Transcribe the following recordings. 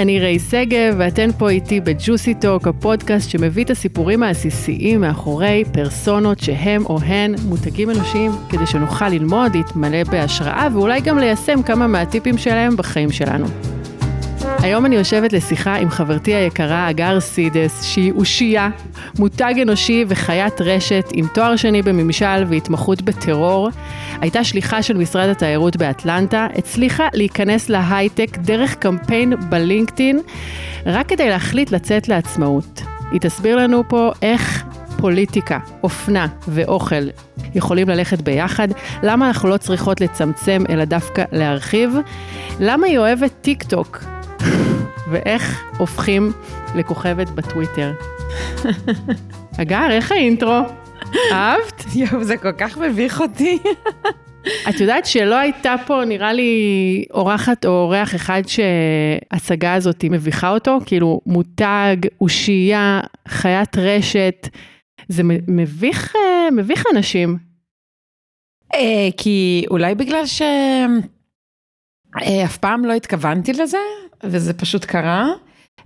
היי, אני ריי שגב, ואתן פה איתי בג'וסי טוק, הפודקאסט שמביא את הסיפורים העסיסיים מאחורי פרסונות שהם או הן מותגים אנושיים, כדי שנוכל ללמוד, להתמלא בהשראה ואולי גם ליישם כמה מהטיפים שלהם בחיים שלנו. היום אני יושבת לשיחה עם חברתי היקרה אגר סידס, שהיא אושייה, מותג אנושי וחיית רשת עם תואר שני בממשל והתמחות בטרור. הייתה שליחה של משרד התיירות באטלנטה, הצליחה להיכנס להייטק דרך קמפיין בלינקדאין, רק כדי להחליט לצאת לעצמאות. היא תסביר לנו פה איך פוליטיקה, אופנה ואוכל יכולים ללכת ביחד, למה אנחנו לא צריכות לצמצם אלא דווקא להרחיב, למה היא אוהבת טיק טוק, ואיך הופכים לכוכבת בטוויטר. אגר, איך האינטרו? אהבת? יואו, זה כל כך מביך אותי. את יודעת שלא הייתה פה, נראה לי, אורחת או אורח אחד שההצגה הזאת מביכה אותו? כאילו, מותג, אושייה, חיית רשת. זה מביך, אה, מביך אנשים. אה, כי אולי בגלל שאף אה, פעם לא התכוונתי לזה, וזה פשוט קרה,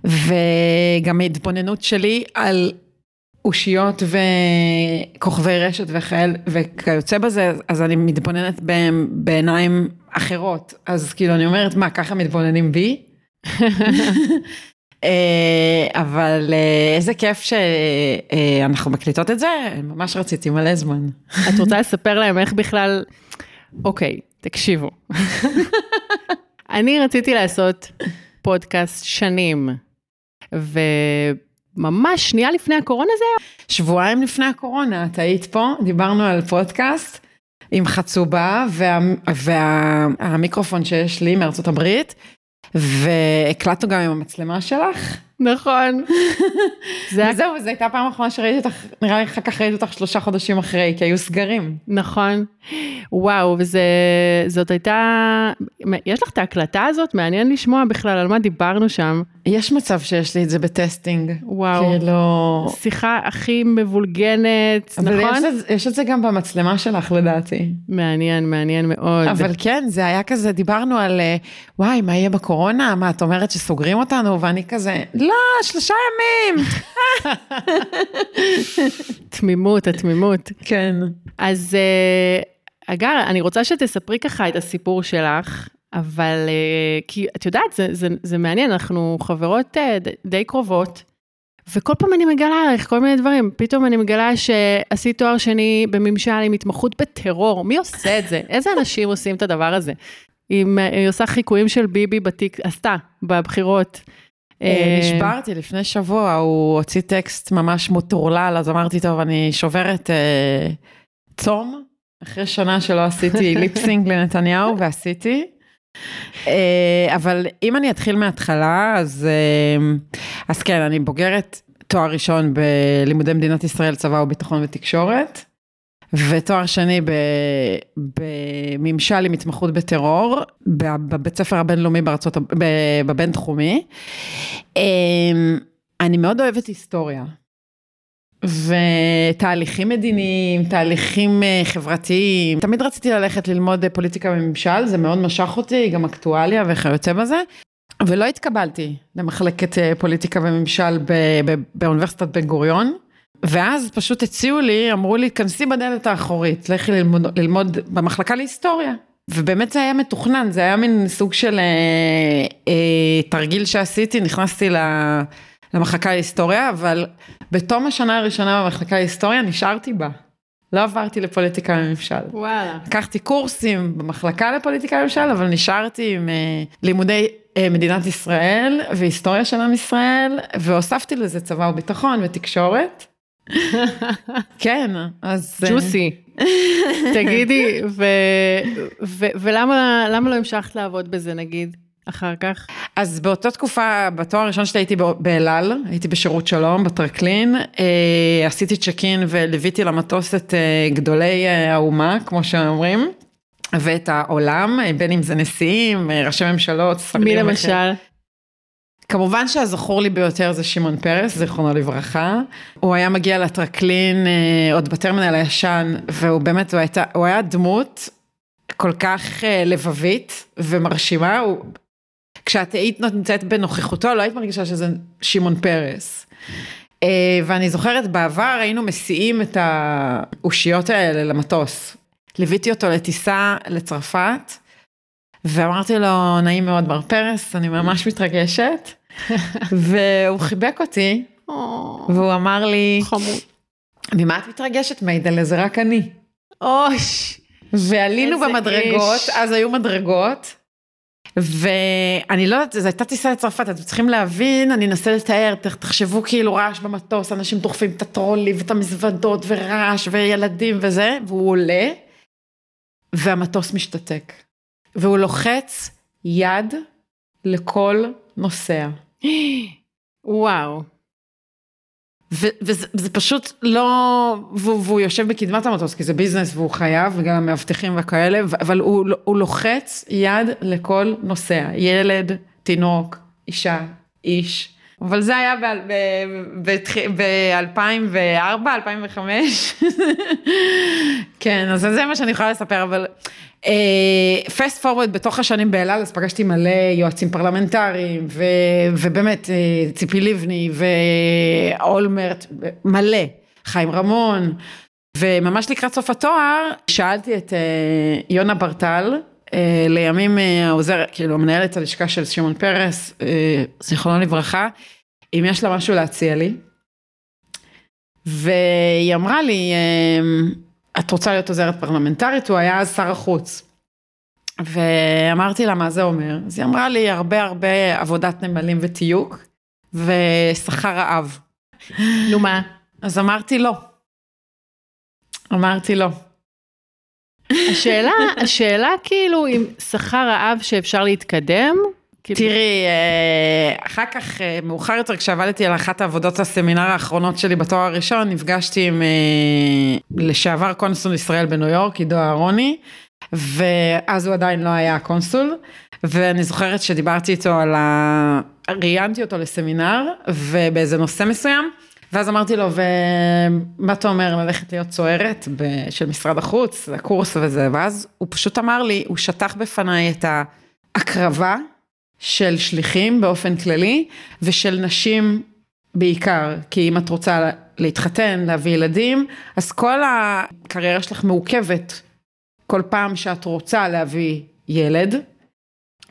וגם ההתבוננות שלי על אושיות וכוכבי רשת וחייל וכיוצא בזה, אז אני מתבוננת בהם בעיניים אחרות, אז כאילו אני אומרת, מה, ככה מתבוננים בי? אה, אבל אה, איזה כיף שאנחנו מקליטות את זה, ממש רציתי מלא זמן. את רוצה לספר להם איך בכלל, אוקיי, תקשיבו. אני רציתי לעשות פודקאסט שנים, וממש שנייה לפני הקורונה זה היה. שבועיים לפני הקורונה, את היית פה, דיברנו על פודקאסט עם חצובה וה, והמיקרופון שיש לי מארצות הברית, והקלטנו גם עם המצלמה שלך. נכון. זה וזהו, זו הייתה פעם אחרונה שראיתי אותך, נראה לי אחר כך ראיתי אותך שלושה חודשים אחרי, כי היו סגרים. נכון. וואו, וזאת הייתה, יש לך את ההקלטה הזאת? מעניין לשמוע בכלל על מה דיברנו שם. יש מצב שיש לי את זה בטסטינג. וואו. כאילו... שיחה הכי מבולגנת, אבל נכון? אבל יש, יש את זה גם במצלמה שלך לדעתי. מעניין, מעניין מאוד. אבל כן, זה היה כזה, דיברנו על, אה, וואי, מה יהיה בקורונה? מה, את אומרת שסוגרים אותנו? ואני כזה, לא, שלושה ימים. תמימות, התמימות. כן. אז אה, אגר, אני רוצה שתספרי ככה את הסיפור שלך, אבל אה, כי את יודעת, זה, זה, זה מעניין, אנחנו חברות אה, די קרובות, וכל פעם אני מגלה עליך כל מיני דברים. פתאום אני מגלה שעשית תואר שני בממשל עם התמחות בטרור. מי עושה את זה? איזה אנשים עושים את הדבר הזה? היא, היא עושה חיקויים של ביבי בתיק, עשתה, בבחירות. נשברתי לפני שבוע, הוא הוציא טקסט ממש מוטורלל, אז אמרתי, טוב, אני שוברת אה, צום, אחרי שנה שלא עשיתי ליפסינג לנתניהו, ועשיתי. אה, אבל אם אני אתחיל מההתחלה, אז, אה, אז כן, אני בוגרת תואר ראשון בלימודי מדינת ישראל, צבא וביטחון ותקשורת. ותואר שני בממשל עם התמחות בטרור, בבית ספר הבינלאומי בארצות, בבינתחומי. אמ, אני מאוד אוהבת היסטוריה. ותהליכים מדיניים, תהליכים אה, חברתיים. תמיד רציתי ללכת ללמוד פוליטיקה וממשל, זה מאוד משך אותי, גם אקטואליה וכיוצא בזה. ולא התקבלתי למחלקת אה, פוליטיקה וממשל באוניברסיטת בן גוריון. ואז פשוט הציעו לי, אמרו לי, כנסי בדלת האחורית, לכי ללמוד, ללמוד במחלקה להיסטוריה. ובאמת זה היה מתוכנן, זה היה מין סוג של אה, אה, תרגיל שעשיתי, נכנסתי למחלקה להיסטוריה, אבל בתום השנה הראשונה במחלקה להיסטוריה נשארתי בה. לא עברתי לפוליטיקה וממשל. וואלה. לקחתי קורסים במחלקה לפוליטיקה וממשל, אבל נשארתי עם אה, לימודי אה, מדינת ישראל והיסטוריה של עם ישראל, והוספתי לזה צבא וביטחון ותקשורת. כן, אז... אה, ג'וסי. תגידי, ולמה לא המשכת לעבוד בזה נגיד? אחר כך? אז באותה תקופה, בתואר הראשון שלי הייתי באלעל, הייתי בשירות שלום, בטרקלין, אה, עשיתי צ'ק אין וליוויתי למטוס את אה, גדולי האומה, כמו שאומרים, ואת העולם, בין אם זה נשיאים, ראשי ממשלות, שרים. מי למשל? כמובן שהזכור לי ביותר זה שמעון פרס, זיכרונו לברכה. הוא היה מגיע לטרקלין אה, עוד בטרמינל הישן, והוא באמת, הוא, הייתה, הוא היה דמות כל כך אה, לבבית ומרשימה, הוא כשאת היית נמצאת בנוכחותו, לא היית מרגישה שזה שמעון פרס. אה, ואני זוכרת בעבר היינו מסיעים את האושיות האלה למטוס. ליוויתי אותו לטיסה לצרפת, ואמרתי לו, נעים מאוד בר פרס, אני ממש מתרגשת. והוא חיבק אותי, והוא אמר לי, חמוד. ממה את מתרגשת מיידלה? זה רק אני. אוש. ועלינו במדרגות, איש. אז היו מדרגות, ואני לא יודעת, זו הייתה טיסה לצרפת, אתם צריכים להבין, אני אנסה לתאר, תחשבו כאילו רעש במטוס, אנשים דוחפים את הטרולי ואת המזוודות ורעש וילדים וזה, והוא עולה, והמטוס משתתק. והוא לוחץ יד לכל נוסע. וואו. וזה פשוט לא, והוא, והוא יושב בקדמת המטוס כי זה ביזנס והוא חייב וגם המאבטחים וכאלה, אבל הוא, הוא לוחץ יד לכל נוסע, ילד, תינוק, אישה, איש. אבל זה היה ב-2004, 2005. כן, אז זה מה שאני יכולה לספר, אבל פסט פורוורד בתוך השנים באלעד, אז פגשתי מלא יועצים פרלמנטריים, ו, ובאמת אה, ציפי לבני ואולמרט, מלא, חיים רמון, וממש לקראת סוף התואר, שאלתי את אה, יונה ברטל, אה, לימים אה, העוזר, כאילו מנהלת הלשכה של שמעון פרס, אה, זיכרונו לברכה, אם יש לה משהו להציע לי. והיא אמרה לי, אה, את רוצה להיות עוזרת פרלמנטרית? הוא היה אז שר החוץ. ואמרתי לה, מה זה אומר? אז היא אמרה לי, הרבה הרבה עבודת נמלים ותיוק, ושכר רעב. נו מה? אז אמרתי לא. אמרתי לא. השאלה, השאלה כאילו אם שכר רעב שאפשר להתקדם, כאילו, תראי, אה, אחר כך, אה, מאוחר יותר, כשעבדתי על אחת העבודות הסמינר האחרונות שלי בתואר הראשון, נפגשתי עם אה, לשעבר קונסול ישראל בניו יורק, עידו אהרוני, ואז הוא עדיין לא היה קונסול, ואני זוכרת שדיברתי איתו על ה... ראיינתי אותו לסמינר, ובאיזה נושא מסוים, ואז אמרתי לו, ומה אתה אומר ללכת להיות צוערת ב- של משרד החוץ, לקורס וזה, ואז הוא פשוט אמר לי, הוא שטח בפניי את ההקרבה של שליחים באופן כללי, ושל נשים בעיקר, כי אם את רוצה להתחתן, להביא ילדים, אז כל הקריירה שלך מעוכבת כל פעם שאת רוצה להביא ילד,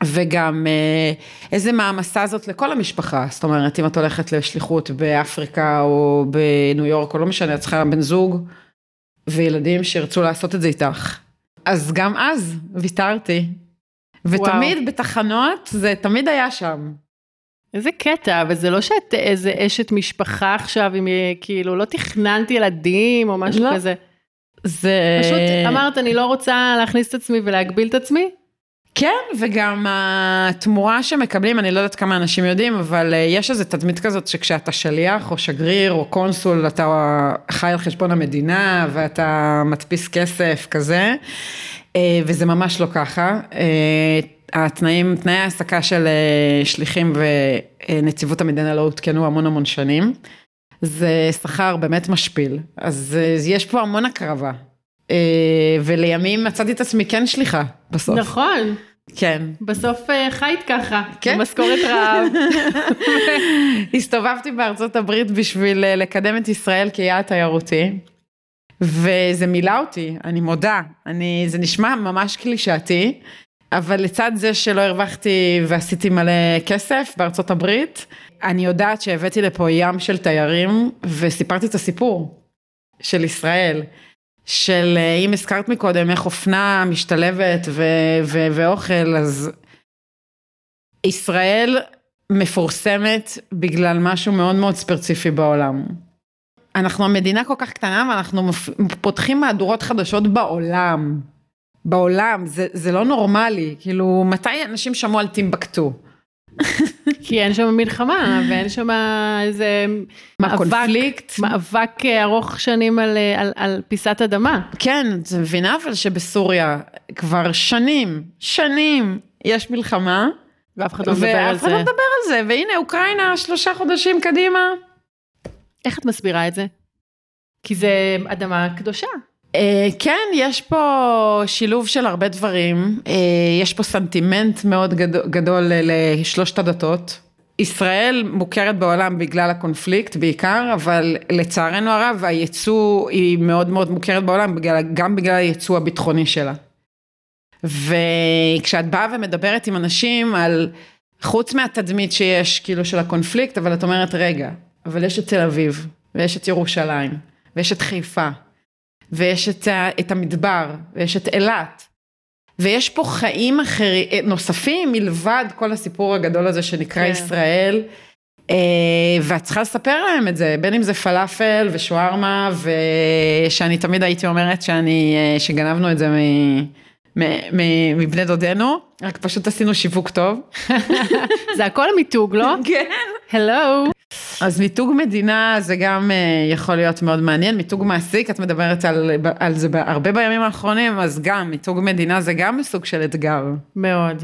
וגם אה, איזה מעמסה זאת לכל המשפחה, זאת אומרת, אם את הולכת לשליחות באפריקה או בניו יורק, או לא משנה, את צריכה בן זוג וילדים שירצו לעשות את זה איתך. אז גם אז ויתרתי. ותמיד וואו. בתחנות, זה תמיד היה שם. איזה קטע, וזה לא שאת איזה אשת משפחה עכשיו, אם יהיה, כאילו, לא תכננתי ילדים או משהו לא. כזה. זה... פשוט אמרת, אני לא רוצה להכניס את עצמי ולהגביל את עצמי? כן, וגם התמורה שמקבלים, אני לא יודעת כמה אנשים יודעים, אבל אה, יש איזו תדמית כזאת שכשאתה שליח או שגריר או קונסול, אתה חי על חשבון המדינה ואתה מדפיס כסף כזה, אה, וזה ממש לא ככה. אה, התנאים, תנאי ההעסקה של שליחים ונציבות המדינה לא עודכנו המון המון שנים. זה שכר באמת משפיל, אז יש פה המון הקרבה. ולימים מצאתי את עצמי כן שליחה בסוף. נכון, כן. בסוף אה, חיית ככה, כן. במשכורת רעב. הסתובבתי בארצות הברית בשביל אה, לקדם את ישראל כיעד תיירותי, וזה מילא אותי, אני מודה, אני, זה נשמע ממש קלישאתי, אבל לצד זה שלא הרווחתי ועשיתי מלא כסף בארצות הברית, אני יודעת שהבאתי לפה ים של תיירים וסיפרתי את הסיפור של ישראל. של אה, אם הזכרת מקודם איך אופנה משתלבת ו- ו- ואוכל, אז ישראל מפורסמת בגלל משהו מאוד מאוד ספציפי בעולם. אנחנו המדינה כל כך קטנה ואנחנו פותחים מהדורות חדשות בעולם. בעולם, זה, זה לא נורמלי, כאילו מתי אנשים שמעו על טימבקטו? כי אין שם מלחמה, ואין שם איזה מאבק, קונפליקט? מאבק ארוך שנים על, על, על פיסת אדמה. כן, את מבינה אבל שבסוריה כבר שנים, שנים יש מלחמה, ואף אחד לא מדבר על ואף אחד זה. לא מדבר על זה, והנה אוקראינה שלושה חודשים קדימה. איך את מסבירה את זה? כי זה אדמה קדושה. אה, כן, יש פה שילוב של הרבה דברים. אה, יש פה סנטימנט מאוד גדול, גדול לשלושת הדתות. ישראל מוכרת בעולם בגלל הקונפליקט בעיקר, אבל לצערנו הרב היצוא היא מאוד מאוד מוכרת בעולם בגלל, גם בגלל היצוא הביטחוני שלה. וכשאת באה ומדברת עם אנשים על, חוץ מהתדמית שיש כאילו של הקונפליקט, אבל את אומרת רגע, אבל יש את תל אביב, ויש את ירושלים, ויש את חיפה, ויש את, את המדבר, ויש את אילת, ויש פה חיים אחרים, נוספים מלבד כל הסיפור הגדול הזה שנקרא כן. ישראל. אה, ואת צריכה לספר להם את זה, בין אם זה פלאפל ושווארמה, ושאני תמיד הייתי אומרת שאני, אה, שגנבנו את זה מבני דודינו, רק פשוט עשינו שיווק טוב. זה הכל מיתוג, לא? כן. הלו. אז מיתוג מדינה זה גם uh, יכול להיות מאוד מעניין, מיתוג מעסיק, את מדברת על, על זה הרבה בימים האחרונים, אז גם מיתוג מדינה זה גם סוג של אתגר. מאוד.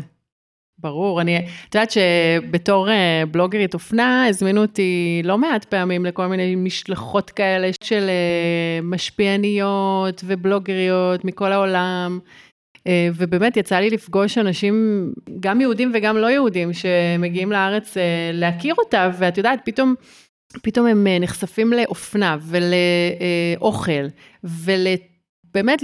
ברור, אני, את יודעת שבתור uh, בלוגרית אופנה, הזמינו אותי לא מעט פעמים לכל מיני משלחות כאלה של uh, משפיעניות ובלוגריות מכל העולם. אה, ובאמת יצא לי לפגוש אנשים, גם יהודים וגם לא יהודים, שמגיעים לארץ אה, להכיר אותה, ואת יודעת, פתאום, פתאום הם אה, נחשפים לאופנה ולאוכל, ובאמת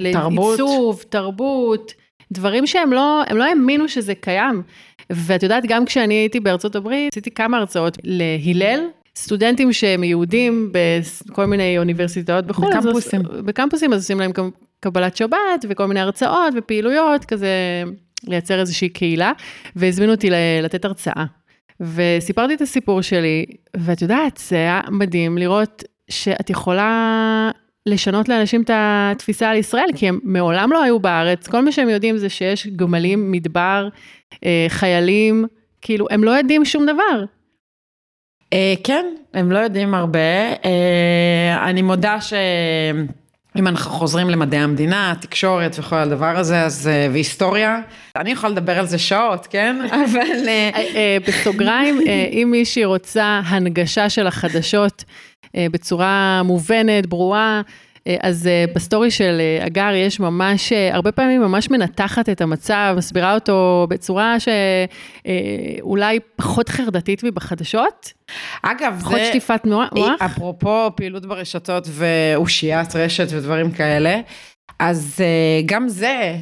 לעיצוב, תרבות, דברים שהם לא, הם לא האמינו שזה קיים. ואת יודעת, גם כשאני הייתי בארצות הברית, עשיתי כמה הרצאות להלל, סטודנטים שהם יהודים בכל מיני אוניברסיטאות בחו"ל. בקמפוסים. אז, בקמפוסים, אז עושים להם קבלת שבת וכל מיני הרצאות ופעילויות, כזה לייצר איזושהי קהילה, והזמינו אותי לתת הרצאה. וסיפרתי את הסיפור שלי, ואת יודעת, זה היה מדהים לראות שאת יכולה לשנות לאנשים את התפיסה על ישראל, כי הם מעולם לא היו בארץ, כל מה שהם יודעים זה שיש גמלים, מדבר, אה, חיילים, כאילו, הם לא יודעים שום דבר. אה, כן, הם לא יודעים הרבה. אה, אני מודה ש... אם אנחנו חוזרים למדעי המדינה, תקשורת וכל הדבר הזה, אז, אה, והיסטוריה, אני יכולה לדבר על זה שעות, כן? אבל... בסוגריים, אם מישהי רוצה הנגשה של החדשות בצורה מובנת, ברורה, אז אה, בסטורי של אה, אגר יש ממש, הרבה פעמים ממש מנתחת את המצב, מסבירה אותו בצורה שאולי פחות חרדתית מבחדשות. אגב, פחות זה... שטיפת מוח. אפרופו פעילות ברשתות ואושיית רשת ודברים כאלה, אז גם זה,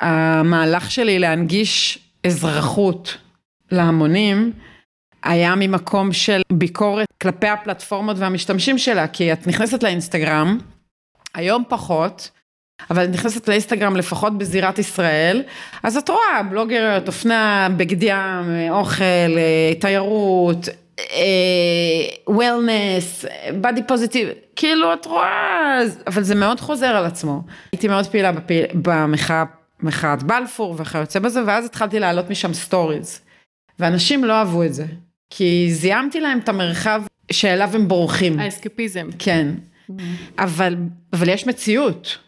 המהלך שלי להנגיש אזרחות להמונים, היה ממקום של ביקורת כלפי הפלטפורמות והמשתמשים שלה, כי את נכנסת לאינסטגרם, היום פחות, אבל את נכנסת לאינסטגרם לפחות בזירת ישראל, אז את רואה בלוגריות, אופנה, בגד ים, אוכל, אה, תיירות, Wellness, body positive, כאילו את רואה, אבל זה מאוד חוזר על עצמו. הייתי מאוד פעילה בפעיל, במחאה, מחאת בלפור וכיוצא בזה, ואז התחלתי להעלות משם stories. ואנשים לא אהבו את זה, כי זיהמתי להם את המרחב שאליו הם בורחים. האסקפיזם. כן. אבל, אבל יש מציאות.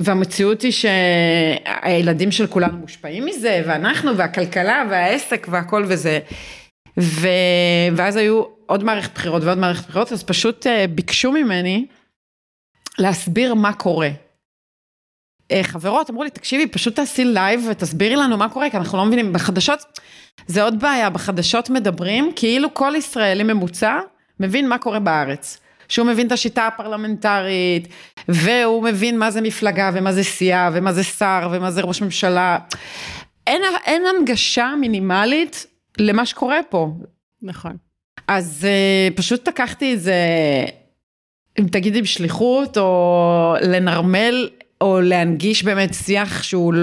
והמציאות היא שהילדים של כולנו מושפעים מזה, ואנחנו, והכלכלה, והעסק, והכל וזה. ו... ואז היו עוד מערכת בחירות ועוד מערכת בחירות, אז פשוט אה, ביקשו ממני להסביר מה קורה. אה, חברות אמרו לי, תקשיבי, פשוט תעשי live ותסבירי לנו מה קורה, כי אנחנו לא מבינים, בחדשות, זה עוד בעיה, בחדשות מדברים כאילו כל ישראלי ממוצע מבין מה קורה בארץ. שהוא מבין את השיטה הפרלמנטרית, והוא מבין מה זה מפלגה ומה זה סיעה ומה זה שר ומה זה ראש ממשלה. אין, אין הנגשה מינימלית למה שקורה פה. נכון. אז uh, פשוט לקחתי את זה, אם תגידי בשליחות, או לנרמל, או להנגיש באמת שיח שהוא,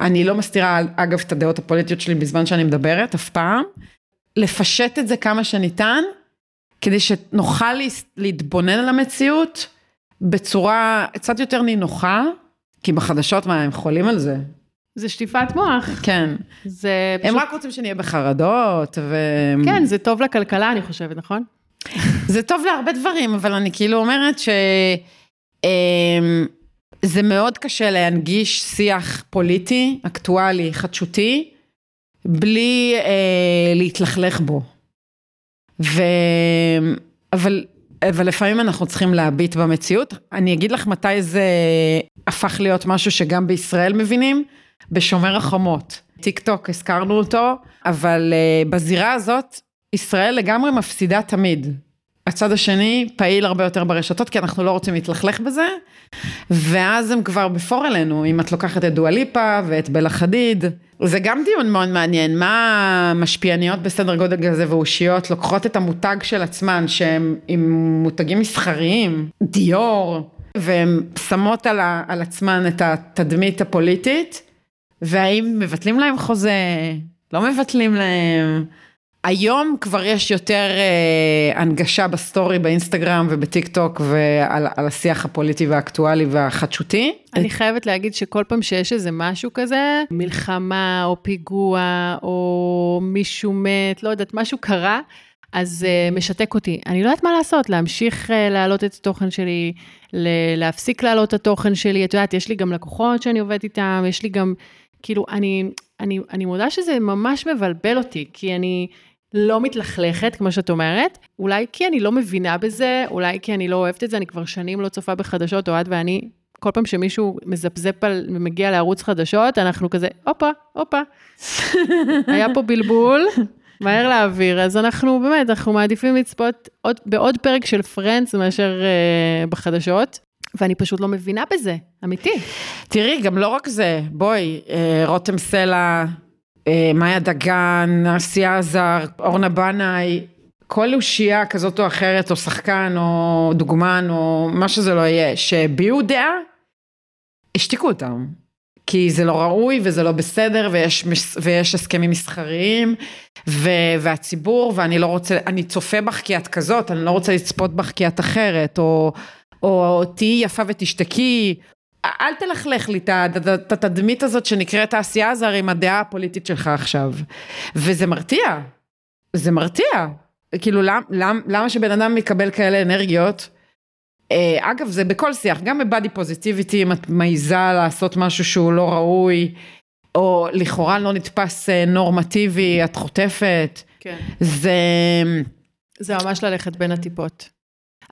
אני לא מסתירה אגב את הדעות הפוליטיות שלי בזמן שאני מדברת, אף פעם. לפשט את זה כמה שניתן, כדי שנוכל להתבונן על המציאות בצורה קצת יותר נינוחה, כי בחדשות, מה, הם חולים על זה. זה שטיפת מוח. כן. זה פשוט... הם רק רוצים שנהיה בחרדות, ו... כן, זה טוב לכלכלה, אני חושבת, נכון? זה טוב להרבה דברים, אבל אני כאילו אומרת ש... אמ, זה מאוד קשה להנגיש שיח פוליטי, אקטואלי, חדשותי, בלי אה, להתלכלך בו. ו... אבל אבל לפעמים אנחנו צריכים להביט במציאות. אני אגיד לך מתי זה הפך להיות משהו שגם בישראל מבינים, בשומר החומות. טיק טוק, הזכרנו אותו, אבל uh, בזירה הזאת, ישראל לגמרי מפסידה תמיד. הצד השני פעיל הרבה יותר ברשתות, כי אנחנו לא רוצים להתלכלך בזה, ואז הם כבר בפור אלינו, אם את לוקחת את דואליפה ואת בלה חדיד. זה גם דיון מאוד מעניין, מה משפיעניות בסדר גודל כזה ואושיות לוקחות את המותג של עצמן, שהם עם מותגים מסחריים, דיור, והן שמות על, ה, על עצמן את התדמית הפוליטית, והאם מבטלים להם חוזה, לא מבטלים להם. היום כבר יש יותר אה, הנגשה ב story באינסטגרם ובטיק טוק ועל על השיח הפוליטי והאקטואלי והחדשותי. אני חייבת להגיד שכל פעם שיש איזה משהו כזה, מלחמה או פיגוע או מישהו מת, לא יודעת, משהו קרה, אז uh, משתק אותי. אני לא יודעת מה לעשות, להמשיך uh, להעלות את התוכן שלי, להפסיק להעלות את התוכן שלי. את יודעת, יש לי גם לקוחות שאני עובדת איתם, יש לי גם, כאילו, אני, אני, אני מודה שזה ממש מבלבל אותי, כי אני לא מתלכלכת, כמו שאת אומרת, אולי כי אני לא מבינה בזה, אולי כי אני לא אוהבת את זה, אני כבר שנים לא צופה בחדשות, אוהד ואני, כל פעם שמישהו מזפזפ על, ומגיע לערוץ חדשות, אנחנו כזה, הופה, הופה. היה פה בלבול, מהר להעביר, אז אנחנו באמת, אנחנו מעדיפים לצפות עוד, בעוד פרק של פרנדס מאשר uh, בחדשות. ואני פשוט לא מבינה בזה, אמיתי. תראי, גם לא רק זה, בואי, אה, רותם סלע, מאיה דגן, אסיה עזר, אורנה בנאי, כל אושייה כזאת או אחרת, או שחקן, או דוגמן, או מה שזה לא יהיה, שהביעו דעה, השתיקו אותם. כי זה לא ראוי וזה לא בסדר ויש, ויש הסכמים מסחריים ו, והציבור ואני לא רוצה, אני צופה בך כי את כזאת, אני לא רוצה לצפות בך כי את אחרת, או, או תהיי יפה ותשתקי, אל תלכלך לי את התדמית הזאת שנקראת תעשייה הזר עם הדעה הפוליטית שלך עכשיו. וזה מרתיע, זה מרתיע. כאילו למ, למ, למה שבן אדם יקבל כאלה אנרגיות? אה, אגב זה בכל שיח, גם בבאדי פוזיטיביטי אם את מעיזה לעשות משהו שהוא לא ראוי, או לכאורה לא נתפס אה, נורמטיבי, את חוטפת. כן. זה... זה ממש ללכת בין הטיפות.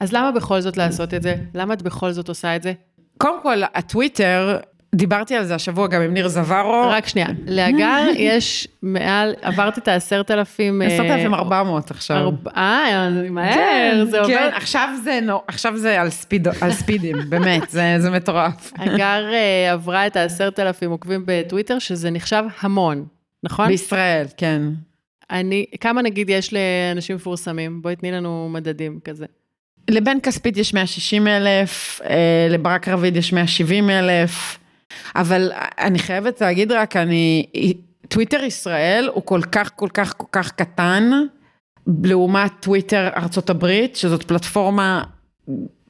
אז למה בכל זאת לעשות את זה? למה את בכל זאת עושה את זה? קודם כל, הטוויטר, דיברתי על זה השבוע גם עם ניר זווארו. רק שנייה, להגר יש מעל, עברת את העשרת אלפים... עשרת אלפים ארבע מאות עכשיו. אה, מהר, כן, זה עובד. כן, עכשיו זה, עכשיו זה על, ספיד, על ספידים, באמת, זה, זה מטורף. הגר אה, עברה את העשרת אלפים עוקבים בטוויטר, שזה נחשב המון, נכון? בישראל, כן. אני, כמה נגיד יש לאנשים מפורסמים? בואי תני לנו מדדים כזה. לבן כספית יש 160 אלף, אה, לברק רביד יש 170 אלף, אבל אני חייבת להגיד רק, אני, טוויטר ישראל הוא כל כך כל כך כל כך קטן, לעומת טוויטר ארצות הברית, שזאת פלטפורמה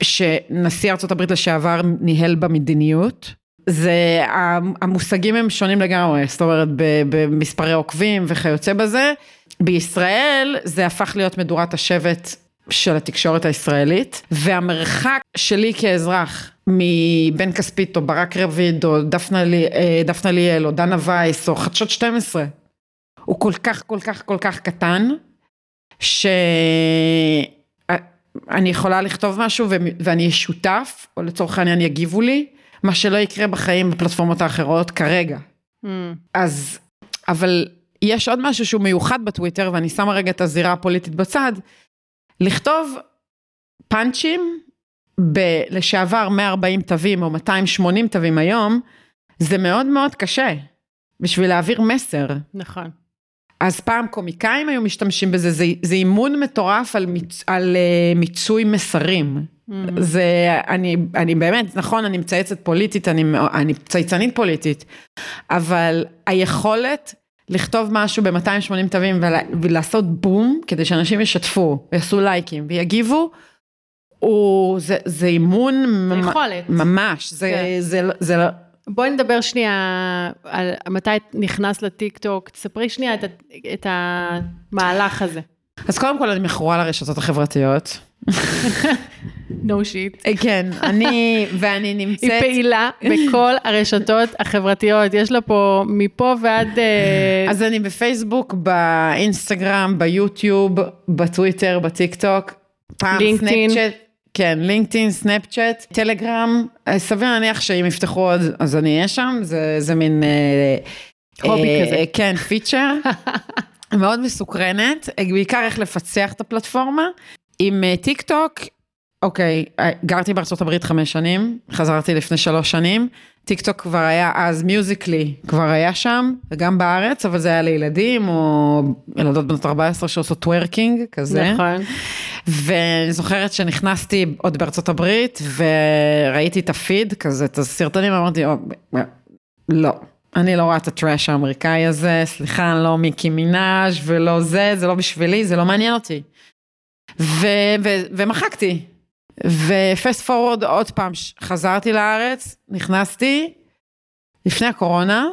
שנשיא ארצות הברית לשעבר ניהל במדיניות. זה, המושגים הם שונים לגמרי, זאת אומרת במספרי עוקבים וכיוצא בזה. בישראל זה הפך להיות מדורת השבט של התקשורת הישראלית, והמרחק שלי כאזרח מבן כספית או ברק רביד או דפנה, אה, דפנה ליאל או דנה וייס או חדשות 12, הוא כל כך כל כך כל כך קטן, שאני יכולה לכתוב משהו ואני אהיה שותף, או לצורך העניין יגיבו לי, מה שלא יקרה בחיים בפלטפורמות האחרות כרגע. Mm. אז, אבל יש עוד משהו שהוא מיוחד בטוויטר, ואני שמה רגע את הזירה הפוליטית בצד, לכתוב פאנצ'ים בלשעבר 140 תווים או 280 תווים היום, זה מאוד מאוד קשה בשביל להעביר מסר. נכון. אז פעם קומיקאים היו משתמשים בזה, זה, זה אימון מטורף על, מיצ, על uh, מיצוי מסרים. Mm-hmm. זה, אני, אני באמת, נכון, אני מצייצת פוליטית, אני, אני צייצנית פוליטית, אבל היכולת לכתוב משהו ב-280 תווים ולעשות בום, כדי שאנשים ישתפו, ויעשו לייקים ויגיבו, הוא, זה, זה אימון, זה יכולת. ממש, זה, כן. זה, זה, זה לא... בואי נדבר שנייה על מתי נכנס לטיק טוק, תספרי שנייה את, את המהלך הזה. אז קודם כל אני מכורה לרשתות החברתיות. no shit. אה, כן, אני, ואני נמצאת... היא פעילה בכל הרשתות החברתיות, יש לה פה מפה ועד... אה, אז אני בפייסבוק, באינסטגרם, ביוטיוב, בטוויטר, בטיק טוק. פעם לינקדאין. סנאפצ'אט, כן, לינקדאין, סנאפצ'אט, טלגרם, אה, סביר להניח שאם יפתחו עוד, אז אני אהיה שם, זה, זה מין... hobby אה, כזה. כן, feature. מאוד מסוקרנת, בעיקר איך לפצח את הפלטפורמה. עם טיק טוק, אוקיי, אה, גרתי בארצות הברית חמש שנים, חזרתי לפני שלוש שנים, טיק טוק כבר היה אז מיוזיקלי, כבר היה שם, וגם בארץ, אבל זה היה לילדים, או ילדות בנות 14 שעושות טוורקינג, כזה. נכון. ואני זוכרת שנכנסתי עוד בארצות הברית, וראיתי את הפיד, כזה, את הסרטונים, אמרתי, "או, לא. אני לא רואה את ה trash האמריקאי הזה, סליחה, אני לא ניקי מינאז' ולא זה, זה לא בשבילי, זה לא מעניין אותי. ו- ו- ומחקתי. ו fast forward עוד פעם, חזרתי לארץ, נכנסתי, לפני הקורונה,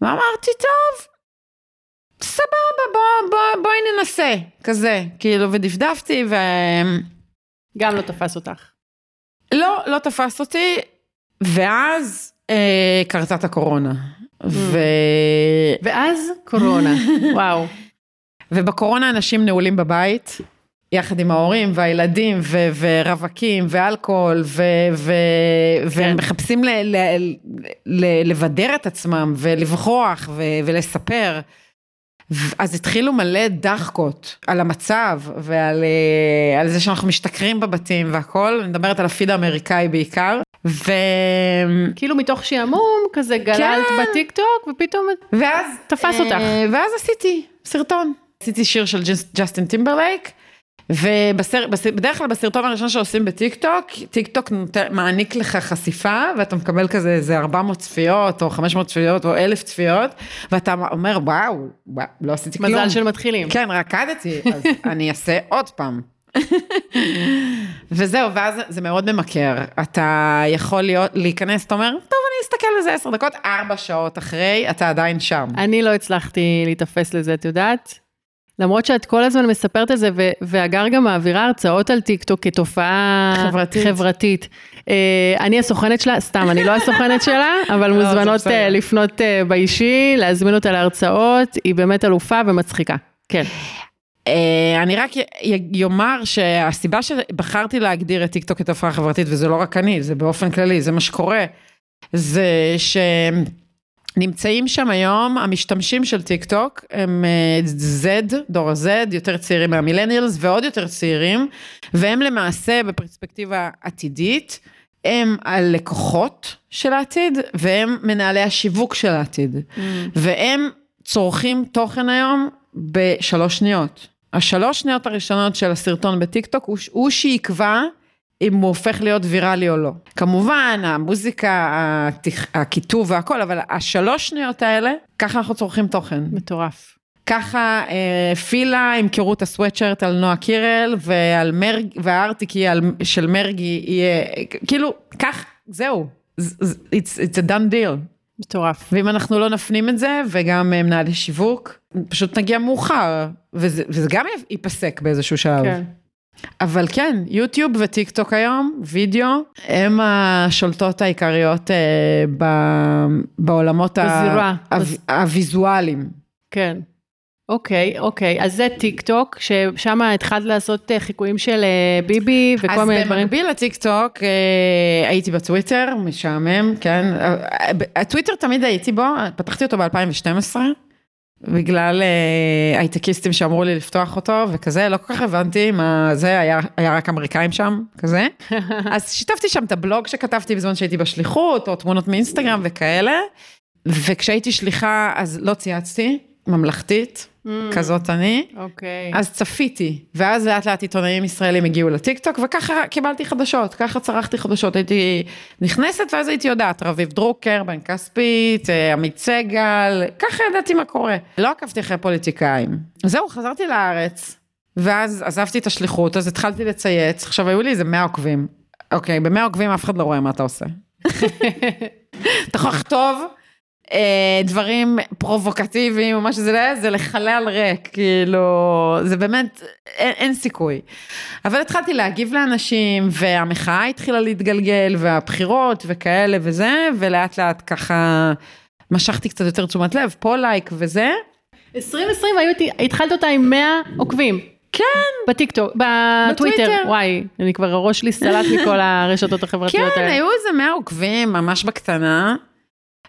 ואמרתי, טוב, סבבה, בוא, בוא, בואי ננסה, כזה, כאילו, ודפדפתי, ו... גם לא תפס אותך. לא, לא תפס אותי, ואז אה, קרתה את הקורונה. ו... ואז קורונה, וואו. ובקורונה אנשים נעולים בבית, יחד עם ההורים והילדים ו- ורווקים ואלכוהול ו- ו- והם מחפשים ל- ל- ל- לבדר את עצמם ולברוח ו- ולספר. אז התחילו מלא דאחקות על המצב ועל אה, על זה שאנחנו משתכרים בבתים והכל, אני מדברת על הפיד האמריקאי בעיקר. ו... כאילו מתוך שעמום, כזה גללת כן. בטיקטוק, ופתאום ואז תפס אותך. אה, ואז עשיתי סרטון. עשיתי שיר של ג'ס- ג'סטין טימברלייק, ובדרך כלל בסרטון הראשון שעושים בטיק טוק, טיק טוק נותן- מעניק לך חשיפה, ואתה מקבל כזה איזה 400 צפיות, או 500 צפיות, או 1,000 צפיות, ואתה אומר, וואו, וואו, לא עשיתי כלום. מזל של מתחילים. כן, רקדתי, אז אני אעשה עוד פעם. וזהו, ואז זה מאוד ממכר. אתה יכול להיות, להיכנס, אתה אומר, טוב, אני אסתכל על זה עשר דקות, ארבע שעות אחרי, אתה עדיין שם. אני לא הצלחתי להיתפס לזה, את יודעת? למרות שאת כל הזמן מספרת על זה, ו- והגר גם מעבירה הרצאות על טיקטוק כתופעה חברתית. חברתית. אה, אני הסוכנת שלה, סתם, אני לא הסוכנת שלה, אבל לא, מוזמנות. אה, לפנות אה, באישי, להזמין אותה להרצאות, היא באמת אלופה ומצחיקה. כן. אה, אני רק יאמר שהסיבה שבחרתי להגדיר את טיקטוק כתופעה חברתית, וזה לא רק אני, זה באופן כללי, זה מה שקורה, זה שנמצאים שם היום, המשתמשים של טיקטוק הם אה, Z, דור ה-Z, יותר צעירים מה millennials ועוד יותר צעירים, והם למעשה בפרספקטיבה עתידית, הם הלקוחות של העתיד, והם מנהלי השיווק של העתיד. והם צורכים תוכן היום בשלוש שניות. השלוש שניות הראשונות של הסרטון בטיקטוק הוא, הוא שיקבע אם הוא הופך להיות ויראלי או לא. כמובן, המוזיקה, התכ- הכיתוב והכל, אבל השלוש שניות האלה, ככה אנחנו צורכים תוכן. מטורף. ככה אה, פילה ימכרו את הסוואטשרט על נועה קירל, ועל מרג, והארטיק יהיה על, של מרגי יהיה, כאילו, כך, זהו. זה- זה- It's, it's a done deal. מטורף. ואם אנחנו לא נפנים את זה, וגם אה, מנהלי שיווק, פשוט נגיע מאוחר, וזה, וזה גם ייפסק באיזשהו שלב. כן. אבל כן, יוטיוב וטיק טוק היום, וידאו, הם השולטות העיקריות אה, ב, בעולמות ה- בזירה. הוויז- הוויזואליים. כן. אוקיי, אוקיי. אז זה טיק טוק, ששם התחלת לעשות אה, חיקויים של אה, ביבי וכל מיני אז דברים. במקביל לטיק טוק, אה, הייתי בטוויטר, משעמם, כן. הטוויטר תמיד הייתי בו, פתחתי אותו ב-2012, בגלל אה, הייטקיסטים שאמרו לי לפתוח אותו וכזה, לא כל כך הבנתי מה זה, היה, היה רק אמריקאים שם, כזה. אז שיתפתי שם את הבלוג שכתבתי בזמן שהייתי בשליחות, או תמונות מאינסטגרם וכאלה. וכשהייתי שליחה, אז לא צייצתי, ממלכתית, כזאת אני. אוקיי. אז צפיתי, ואז לאט לאט עיתונאים ישראלים הגיעו לטיקטוק, וככה קיבלתי חדשות, ככה צרכתי חדשות, הייתי נכנסת ואז הייתי יודעת, רביב דרוקר, בן כספית, אה, עמית סגל, ככה ידעתי מה קורה. לא עקבתי אחרי פוליטיקאים. זהו, חזרתי לארץ, ואז עזבתי את השליחות, אז התחלתי לצייץ, עכשיו היו לי איזה 100 עוקבים. אוקיי, ב-100 עוקבים אף אחד לא רואה מה אתה עושה. אתה יכול לכתוב דברים פרובוקטיביים או מה שזה לא יהיה, זה לחלל ריק, כאילו, זה באמת, אין, אין סיכוי. אבל התחלתי להגיב לאנשים, והמחאה התחילה להתגלגל, והבחירות וכאלה וזה, ולאט לאט ככה משכתי קצת יותר תשומת לב, פה לייק וזה. 2020 היו, התחלת אותה עם 100 עוקבים. כן. בטיקטוק, בטוויטר. וואי, אני כבר הראש שלי סלט מכל הרשתות החברתיות כן, האלה. היו איזה 100 עוקבים, ממש בקטנה.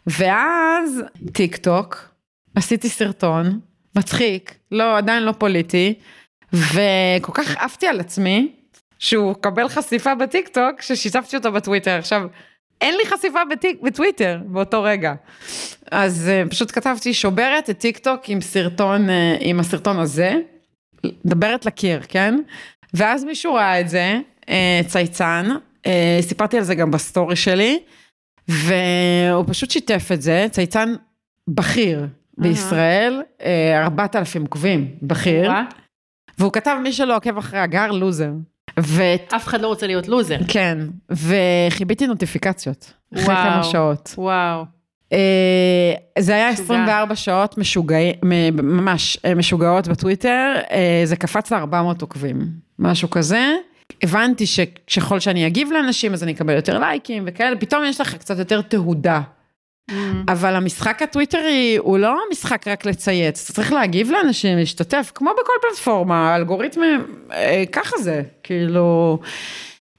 ואז טיק טוק, עשיתי סרטון, מצחיק, לא, עדיין לא פוליטי, וכל כך עפתי על עצמי, שהוא קבל חשיפה בטיק טוק, ששיתפתי אותו בטוויטר. עכשיו, אין לי חשיפה בטיק, בטוויטר באותו רגע. אז אה, פשוט כתבתי, שוברת את טיק טוק עם סרטון, אה, עם הסרטון הזה, מדברת לקיר, כן? ואז מישהו ראה את זה, uh, צייצן, אה, סיפרתי על זה גם ב story שלי, והוא פשוט שיתף את זה, צייצן בכיר בישראל, אה, 4,000 עוקבים, בכיר, והוא כתב, מי שלא עוקב אחרי הגר, loser. ו... אף אחד לא רוצה להיות loser. כן, וחיביתי נוטיפיקציות, אחרי וואו. כמה שעות. וואו. אה, זה היה משוגע. 24 שעות משוגעים, ממש אה, משוגעות בטוויטר, אה, זה קפץ ל-400 עוקבים, משהו כזה. הבנתי שככל שאני אגיב לאנשים אז אני אקבל יותר לייקים וכאלה, פתאום יש לך קצת יותר תהודה. Mm. אבל המשחק הטוויטרי הוא לא משחק רק לצייץ, אתה צריך להגיב לאנשים, להשתתף, כמו בכל פלטפורמה, האלגוריתמים, אה, ככה זה, כאילו...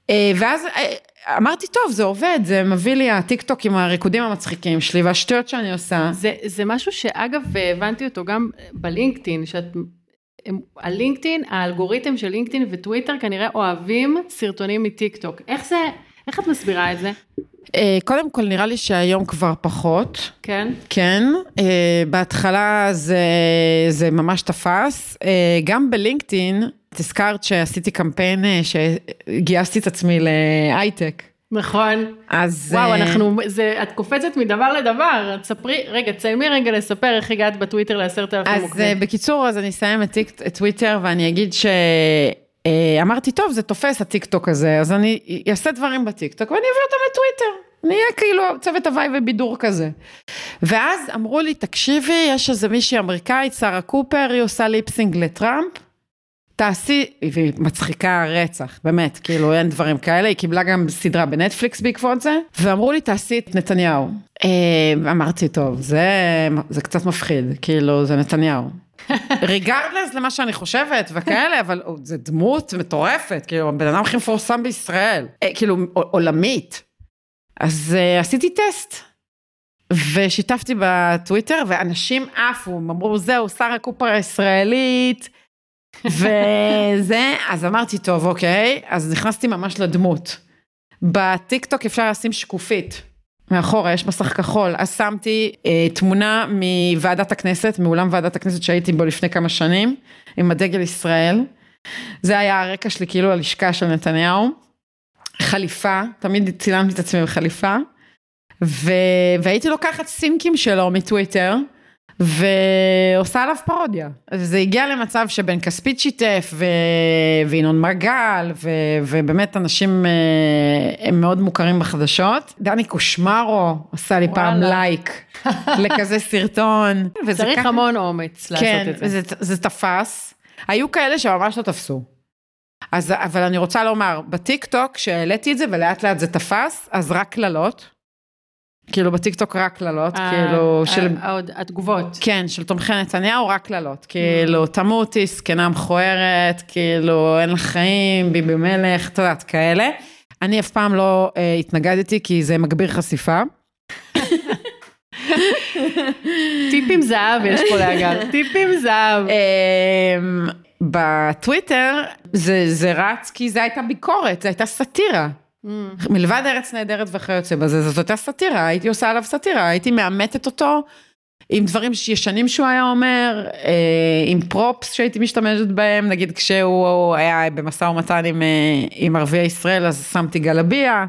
אה, ואז אה, אמרתי, טוב, זה עובד, זה מביא לי הטיק טוק עם הריקודים המצחיקים שלי והשטויות שאני עושה. זה, זה משהו שאגב הבנתי אותו גם בלינקדאין, שאת, הלינקדאין, האלגוריתם של לינקדאין וטוויטר כנראה אוהבים סרטונים מטיק טוק. איך זה, איך את מסבירה את זה? אה, קודם כל, נראה לי שהיום כבר פחות. כן? כן, אה, בהתחלה זה, זה ממש תפס. אה, גם בלינקדאין, את הזכרת שעשיתי קמפיין שגייסתי את עצמי להייטק. נכון. אז... וואו, אה, אנחנו, זה, את קופצת מדבר לדבר. תספרי, רגע, תסיימי רגע לספר איך הגעת בטוויטר לעשרת אלפים אז עוקבים. אה, בקיצור, אז אני אסיים את, טיק, את טוויטר ואני אגיד ש... אה, אמרתי, טוב, זה תופס הטיק טוק הזה, אז אני אעשה דברים בטיק טוק ואני אביא אותם לטוויטר. נהיה כאילו צוות הווי ובידור כזה. ואז אמרו לי, תקשיבי, יש איזה מישהי אמריקאית, שרה קופר, היא עושה lip sync לטראמפ. תעשי, והיא מצחיקה רצח, באמת, כאילו אין דברים כאלה, היא קיבלה גם סדרה בנטפליקס בעקבות זה, ואמרו לי תעשי את נתניהו. אה, אמרתי, טוב, זה, זה קצת מפחיד, כאילו, זה נתניהו. regardless למה שאני חושבת וכאלה, אבל זה דמות מטורפת, כאילו, הבן אדם הכי מפורסם בישראל, אה, כאילו, עולמית. אז אה, עשיתי טסט. ושיתפתי בטוויטר, ואנשים עפו, הם אמרו, זהו, שרה קופר הישראלית, וזה, אז אמרתי, טוב, אוקיי, אז נכנסתי ממש לדמות. בטיק טוק אפשר לשים שקופית. מאחורה יש מסך כחול, אז שמתי אה, תמונה מוועדת הכנסת, מאולם ועדת הכנסת שהייתי בו לפני כמה שנים, עם הדגל ישראל. זה היה הרקע שלי כאילו ללשכה של נתניהו. חליפה, תמיד צילמתי את עצמי בחליפה. ו... והייתי לוקחת סינקים שלו מטוויטר, ועושה עליו פרודיה. זה הגיע למצב שבן כספית שיתף, ו... וינון מגל, ו... ובאמת אנשים אה, הם מאוד מוכרים בחדשות. דני קושמרו עשה לי פעם וואלה. לייק לכזה סרטון. צריך ככה- המון אומץ לעשות כן, את זה. זה, זה תפס. היו כאלה שממש לא תפסו. אז, אבל אני רוצה לומר, בטיק טוק, כשהעליתי את זה ולאט לאט זה תפס, אז רק קללות. כאילו בטיק טוק רק קללות, ה- כאילו ה- של... התגובות. כן, של תומכי נתניהו, רק קללות. כאילו, תמותי, זקנה מכוערת, כאילו, אין לך חיים, ביבי מלך, את יודעת, כאלה. אני אף פעם לא אה, התנגדתי, כי זה מגביר חשיפה. טיפ עם זהב יש פה להגר. טיפ עם זהב. אמ, בטוויטר זה, זה רץ כי זה הייתה ביקורת, זה הייתה סאטירה. מלבד ארץ נהדרת וכיוצא בזה, זאת הייתה סאטירה, הייתי עושה עליו סאטירה, הייתי מאמתת אותו עם דברים ישנים שהוא היה אומר, אה, עם פרופס שהייתי משתמשת בהם, נגיד כשהוא היה במשא ומתן עם, אה, עם ערביי ישראל, אז שמתי גלביה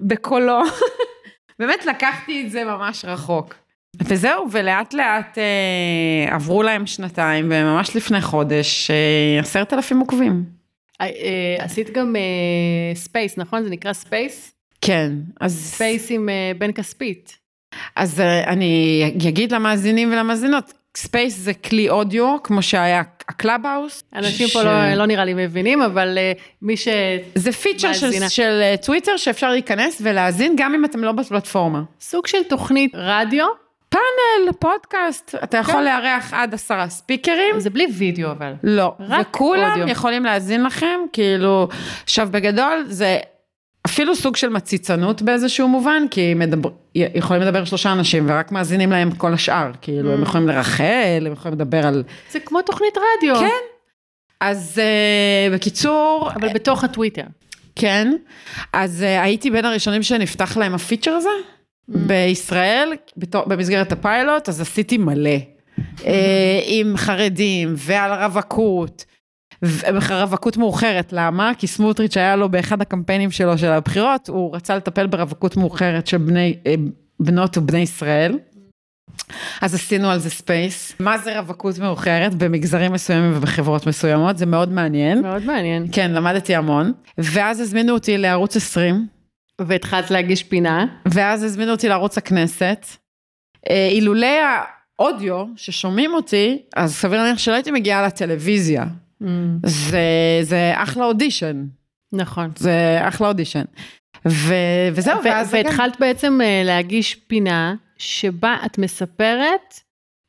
בקולו. באמת לקחתי את זה ממש רחוק. וזהו, ולאט לאט אה, עברו להם שנתיים, וממש לפני חודש, אה, עשרת אלפים עוקבים. אה, אה, עשית גם space, נכון? זה נקרא space? כן, אז, space עם אה, בן כספית. אז אה, אני אגיד למאזינים ולמאזינות, space זה כלי אודיו, כמו שהיה הקלאבהאוס. אנשים פה לא, לא נראה לי מבינים, אבל אה, מי ש... זה feature של. של אה, טוויטר שאפשר להיכנס ולהאזין גם אם אתם לא בפלטפורמה. סוג של תוכנית רדיו, פאנל, פודקאסט, אתה יכול כן. לארח עד עשרה ספיקרים. זה בלי וידאו אבל. לא, רק וכולם אודיו. יכולים להאזין לכם, כאילו, עכשיו בגדול זה אפילו סוג של מציצנות באיזשהו מובן, כי מדבר, יכולים לדבר שלושה אנשים ורק מאזינים להם כל השאר, כאילו, הם Mm. יכולים לרכל, הם יכולים לדבר על... זה כמו תוכנית רדיו. כן. אז uh, בקיצור, אבל בתוך הטוויטר. כן, אז uh, הייתי בין הראשונים שנפתח להם הפיצ'ר הזה בישראל, בתור, במסגרת הפיילוט, אז עשיתי מלא. uh, עם חרדים ועל רווקות. ו- רווקות מאוחרת, למה? כי סמוטריץ' היה לו באחד הקמפיינים שלו של הבחירות, הוא רצה לטפל ברווקות מאוחרת של בני, אה, בנות ובני ישראל. אז עשינו על זה space. מה זה רווקות מאוחרת במגזרים מסוימים ובחברות מסוימות, זה מאוד מעניין. מאוד מעניין. כן, למדתי המון. ואז הזמינו אותי לערוץ 20, והתחלתי להגיש פינה. ואז הזמינו אותי לערוץ הכנסת. אה, אילולא האודיו ששומעים אותי, אז סביר להניח שלא הייתי מגיעה לטלוויזיה. זה, זה אחלה אודישן, נכון. זה אחלה אודישן. ו, וזהו, ו- ואז גם- והתחלת בעצם אה, להגיש פינה שבה את מספרת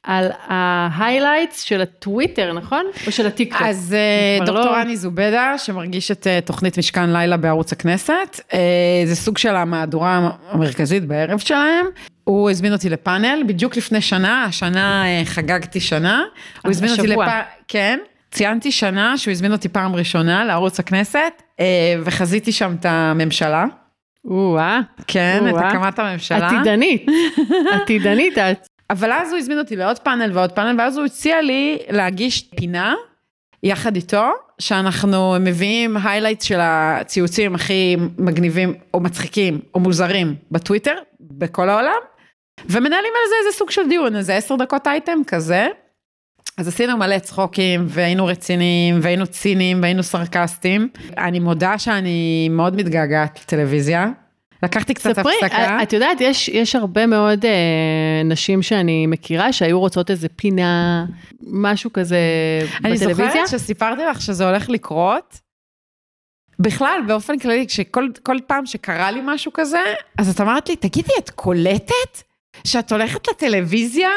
על ה highlights של הטוויטר, נכון? או של הטיקטוק? אז אה, דוקטור לא- רני זובדה, שמגיש את אה, תוכנית משכן לילה בערוץ הכנסת, אה, זה סוג של המהדורה המרכזית בערב שלהם. הוא הזמין אותי לפאנל, בדיוק לפני שנה, השנה חגגתי שנה. הוא הזמין אותי. לפאנל, כן, ציינתי שנה שהוא הזמין אותי פעם ראשונה לערוץ הכנסת, וחזיתי שם את הממשלה. או-אה, כן, את. הקמת הממשלה. עתידנית, עתידנית את. אבל אז הוא הזמין אותי לעוד פאנל ועוד פאנל, ואז הוא הציע לי להגיש פינה יחד איתו, שאנחנו מביאים היילייט של הציוצים הכי מגניבים או מצחיקים או מוזרים בטוויטר, בכל העולם, ומנהלים על זה איזה סוג של דיון, איזה עשר דקות אייטם כזה. אז עשינו מלא צחוקים, והיינו רציניים, והיינו ציניים, והיינו סרקסטיים. אני מודה שאני מאוד מתגעגעת לטלוויזיה. לקחתי קצת ספרי, הפסקה. את יודעת, יש, יש הרבה מאוד אה, נשים שאני מכירה שהיו רוצות איזה פינה, משהו כזה אני בטלוויזיה. זוכרת שסיפרתי לך שזה הולך לקרות. בכלל, באופן כללי, כשכל כל פעם שקרה לי משהו כזה, אז את אמרת לי, תגידי, את קולטת שאת הולכת לטלוויזיה?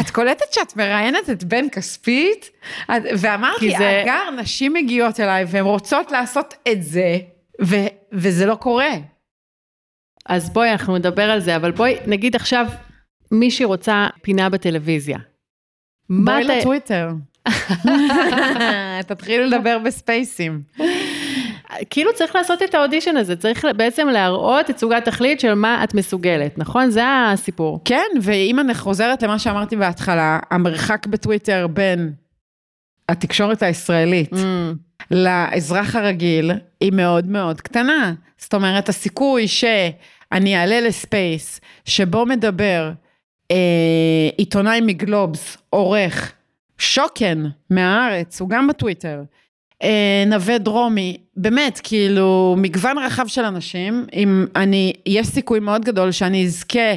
את קולטת שאת מראיינת את בן כספית? את- ואמרתי, זה- אגר, נשים מגיעות אליי והן רוצות לעשות את זה, ו- וזה לא קורה. אז בואי, אנחנו נדבר על זה, אבל בואי, נגיד עכשיו, מישהי רוצה פינה בטלוויזיה. בואי אתה- לטוויטר. תתחילו לדבר בספייסים. כאילו צריך לעשות את האודישן הזה, צריך בעצם להראות את סוג התכלית של מה את מסוגלת, נכון? זה הסיפור. כן, ואם אני חוזרת למה שאמרתי בהתחלה, המרחק בטוויטר בין התקשורת הישראלית Mm, לאזרח הרגיל היא מאוד מאוד קטנה. זאת אומרת, הסיכוי שאני אעלה לספייס שבו מדבר אה, עיתונאי מגלובס, עורך, שוקן מהארץ, הוא גם בטוויטר, אה, נווה דרומי, באמת, כאילו, מגוון רחב של אנשים, אם אני, יש סיכוי מאוד גדול שאני אזכה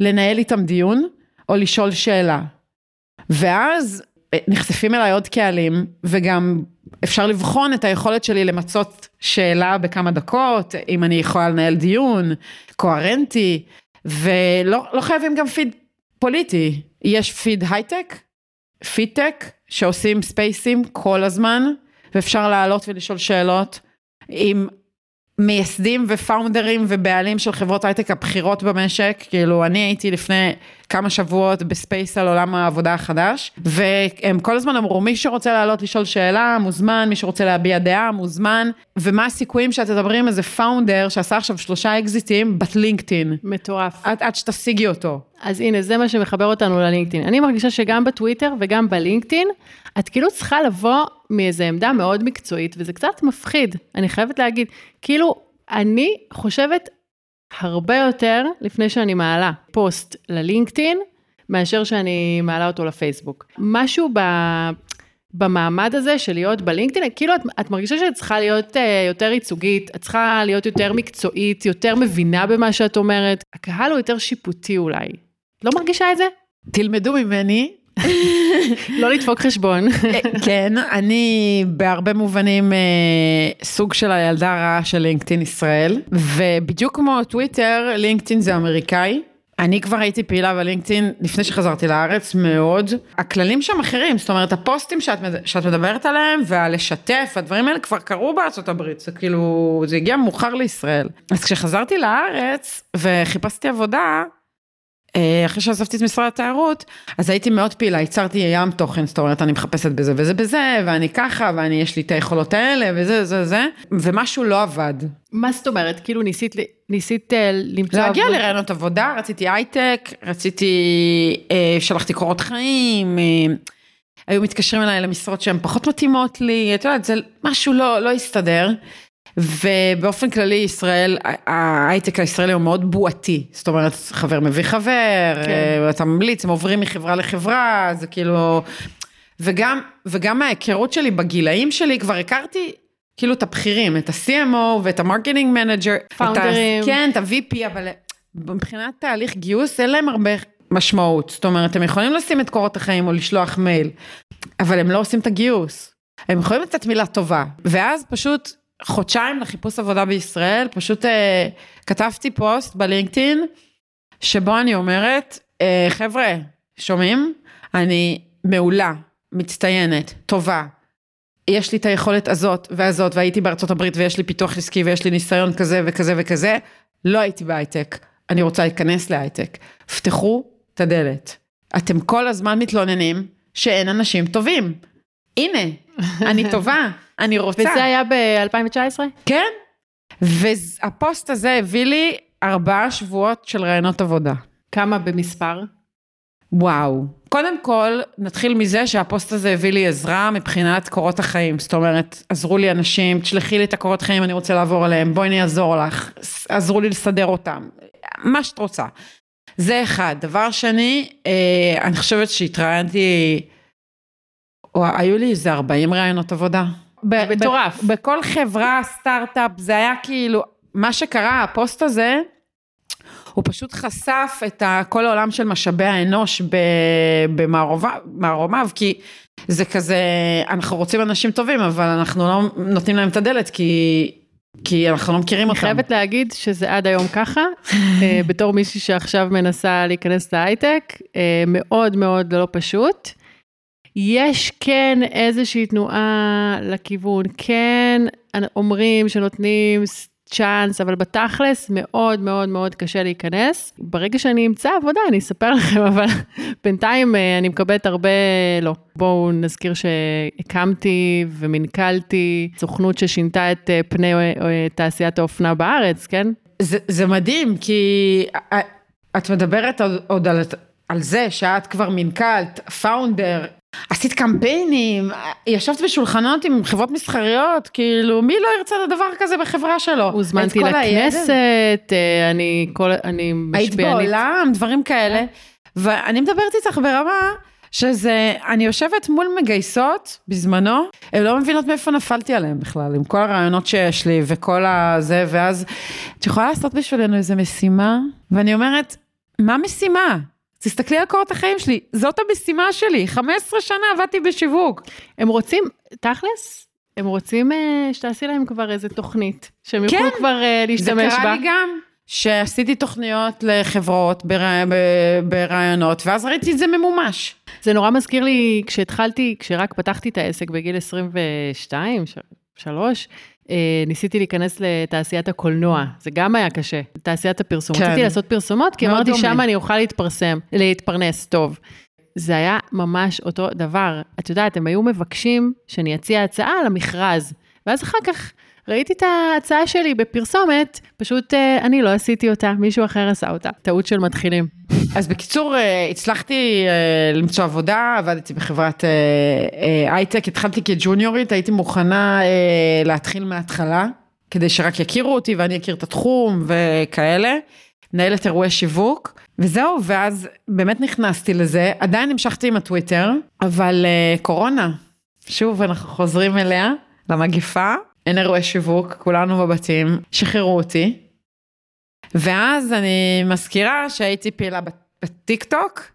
לנהל איתם דיון, או לשאול שאלה. ואז אה, נחשפים אליי עוד קהלים, וגם אפשר לבחון את היכולת שלי למצות שאלה בכמה דקות, אם אני יכולה לנהל דיון קוהרנטי, ולא לא חייבים גם פיד פוליטי, יש פיד הייטק, פידטק, שעושים ספייסים כל הזמן, ואפשר לעלות ולשאול שאלות עם מייסדים ופאונדרים ובעלים של חברות הייטק הבכירות במשק, כאילו אני הייתי לפני כמה שבועות ב space על עולם העבודה החדש, והם כל הזמן אמרו מי שרוצה לעלות לשאול שאלה מוזמן, מי שרוצה להביע דעה מוזמן, ומה הסיכויים שאת תדברי עם איזה founder שעשה עכשיו שלושה אקזיטים בלי לינקדאין, מטורף. עד, עד שתשיגי אותו. אז הנה, זה מה שמחבר אותנו ללינקדאין. אני מרגישה שגם בטוויטר וגם בלינקדאין, את כאילו צריכה לבוא מאיזו עמדה מאוד מקצועית, וזה קצת מפחיד, אני חייבת להגיד. כאילו, אני חושבת הרבה יותר לפני שאני מעלה פוסט ללינקדאין, מאשר שאני מעלה אותו לפייסבוק. משהו ב... במעמד הזה של להיות בלינקדאין, כאילו את, את מרגישה שאת צריכה להיות uh, יותר ייצוגית, את צריכה להיות יותר מקצועית, יותר מבינה במה שאת אומרת. הקהל הוא יותר שיפוטי אולי. לא מרגישה את זה? תלמדו ממני, לא לדפוק חשבון. כן, אני בהרבה מובנים אה, סוג של הילדה הרעה של לינקדאין ישראל, ובדיוק כמו טוויטר, לינקדאין זה אמריקאי. אני כבר הייתי פעילה בלינקדאין לפני שחזרתי לארץ מאוד. הכללים שם אחרים, זאת אומרת הפוסטים שאת, שאת מדברת עליהם והלשתף, הדברים האלה כבר קרו בארצות הברית, זה כאילו, זה הגיע מאוחר לישראל. אז כשחזרתי לארץ וחיפשתי עבודה, אה, אחרי שעזבתי את משרד התיירות, אז הייתי מאוד פעילה, ייצרתי ים תוכן, זאת אומרת, אני מחפשת בזה וזה בזה, ואני ככה, ואני, יש לי את היכולות האלה, וזה, זה, זה, ומשהו לא עבד. מה זאת אומרת? כאילו ניסית, ניסית אה, למצוא... להגיע לרעיונות עבודה, רציתי הייטק, רציתי, אה, שלחתי קורות חיים, היו מתקשרים אליי למשרות שהן פחות מתאימות לי, את יודעת, זה משהו לא, לא הסתדר. ובאופן כללי ישראל, ההייטק הישראלי הוא מאוד בועתי, זאת אומרת חבר מביא חבר, כן. אה, אתה ממליץ, הם עוברים מחברה לחברה, זה כאילו, וגם, וגם מההיכרות שלי בגילאים שלי כבר הכרתי כאילו את הבכירים, את ה-CMO ואת ה marketing manager, פאונדרים, כן, את ה-VP, אבל מבחינת תהליך גיוס אין להם הרבה משמעות, זאת אומרת הם יכולים לשים את קורות החיים או לשלוח מייל, אבל הם לא עושים את הגיוס. הם יכולים לתת מילה טובה, ואז פשוט חודשיים לחיפוש עבודה בישראל, פשוט אה, כתבתי פוסט בלינקדאין, שבו אני אומרת, אה, חבר'ה, שומעים? אני מעולה, מצטיינת, טובה. יש לי את היכולת הזאת והזאת, והייתי בארצות הברית ויש לי פיתוח עסקי ויש לי ניסיון כזה וכזה וכזה, לא הייתי בהייטק, אני רוצה להיכנס להייטק. פתחו את הדלת. אתם כל הזמן מתלוננים שאין אנשים טובים. הנה, אני טובה, אני רוצה. וזה היה ב-2019? כן, והפוסט הזה הביא לי ארבעה שבועות של רעיונות עבודה. כמה במספר? וואו. קודם כל, נתחיל מזה שהפוסט הזה הביא לי עזרה מבחינת קורות החיים. זאת אומרת, עזרו לי אנשים, תשלחי לי את הקורות חיים, אני רוצה לעבור עליהם, בואי אני אעזור לך, עזרו לי לסדר אותם, מה שאת רוצה. זה אחד. דבר שני, אה, אני חושבת שהתראיינתי או, היו לי איזה 40 רעיונות עבודה. מטורף. בכל חברה, סטארט-אפ, זה היה כאילו, מה שקרה, הפוסט הזה, הוא פשוט חשף את כל העולם של משאבי האנוש במערומיו, כי זה כזה, אנחנו רוצים אנשים טובים, אבל אנחנו לא נותנים להם את הדלת, כי... כי אנחנו לא מכירים אותם. אני חייבת להגיד שזה עד היום ככה, אה, בתור מישהי שעכשיו מנסה להיכנס להייטק, אה, מאוד מאוד לא פשוט. יש כן איזושהי תנועה לכיוון, כן אומרים שנותנים צ'אנס, אבל בתכלס מאוד מאוד מאוד קשה להיכנס. ברגע שאני אמצא עבודה אני אספר לכם, אבל בינתיים אה, אני מקבלת הרבה לא. בואו נזכיר שהקמתי ומנכלתי סוכנות ששינתה את אה, פני אה, תעשיית האופנה בארץ, כן? זה, זה מדהים, כי את מדברת עוד, עוד על, על זה שאת כבר מנכ"לת, פאונדר, עשית קמפיינים, ישבת בשולחנות עם חברות מסחריות, כאילו מי לא ירצה לדבר כזה בחברה שלו? הוזמנתי לכנסת, אה, אני כל, אני משפיענית. היית בעולם, דברים כאלה, ואני מדברת איתך ברמה שזה, אני יושבת מול מגייסות בזמנו, הן לא מבינות מאיפה נפלתי עליהן בכלל, עם כל הרעיונות שיש לי וכל הזה, ואז את יכולה לעשות בשבילנו איזה משימה? ואני אומרת, מה משימה? תסתכלי על קורות החיים שלי, זאת המשימה שלי, 15 שנה עבדתי בשיווק. הם רוצים, תכלס, הם רוצים uh, שתעשי להם כבר איזה תוכנית, שהם כן, יוכלו כבר uh, להשתמש בה. זה קרה לי גם, שעשיתי תוכניות לחברות ברעיונות, ואז ראיתי את זה ממומש. זה נורא מזכיר לי, כשהתחלתי, כשרק פתחתי את העסק בגיל 22, 3, אה, ניסיתי להיכנס לתעשיית הקולנוע, זה גם היה קשה, תעשיית הפרסום. כן. רציתי לעשות פרסומות, כי אמרתי, שם אני אוכל להתפרסם, להתפרנס טוב. זה היה ממש אותו דבר. את יודעת, הם היו מבקשים שאני אציע הצעה למכרז, ואז אחר כך ראיתי את ההצעה שלי בפרסומת, פשוט אה, אני לא עשיתי אותה, מישהו אחר עשה אותה. טעות של מתחילים. אז בקיצור, אה, הצלחתי אה, למצוא עבודה, עבדתי בחברת הייטק, התחלתי כג'וניורית, הייתי מוכנה להתחיל מההתחלה, כדי שרק יכירו אותי ואני אכיר את התחום וכאלה. מנהלת אירועי שיווק, וזהו, ואז באמת נכנסתי לזה, עדיין המשכתי עם הטוויטר, אבל קורונה, שוב, אנחנו חוזרים אליה, למגפה. אין אירועי שיווק, כולנו בבתים, שחררו אותי. ואז אני מזכירה שהייתי פעילה בטיק טוק,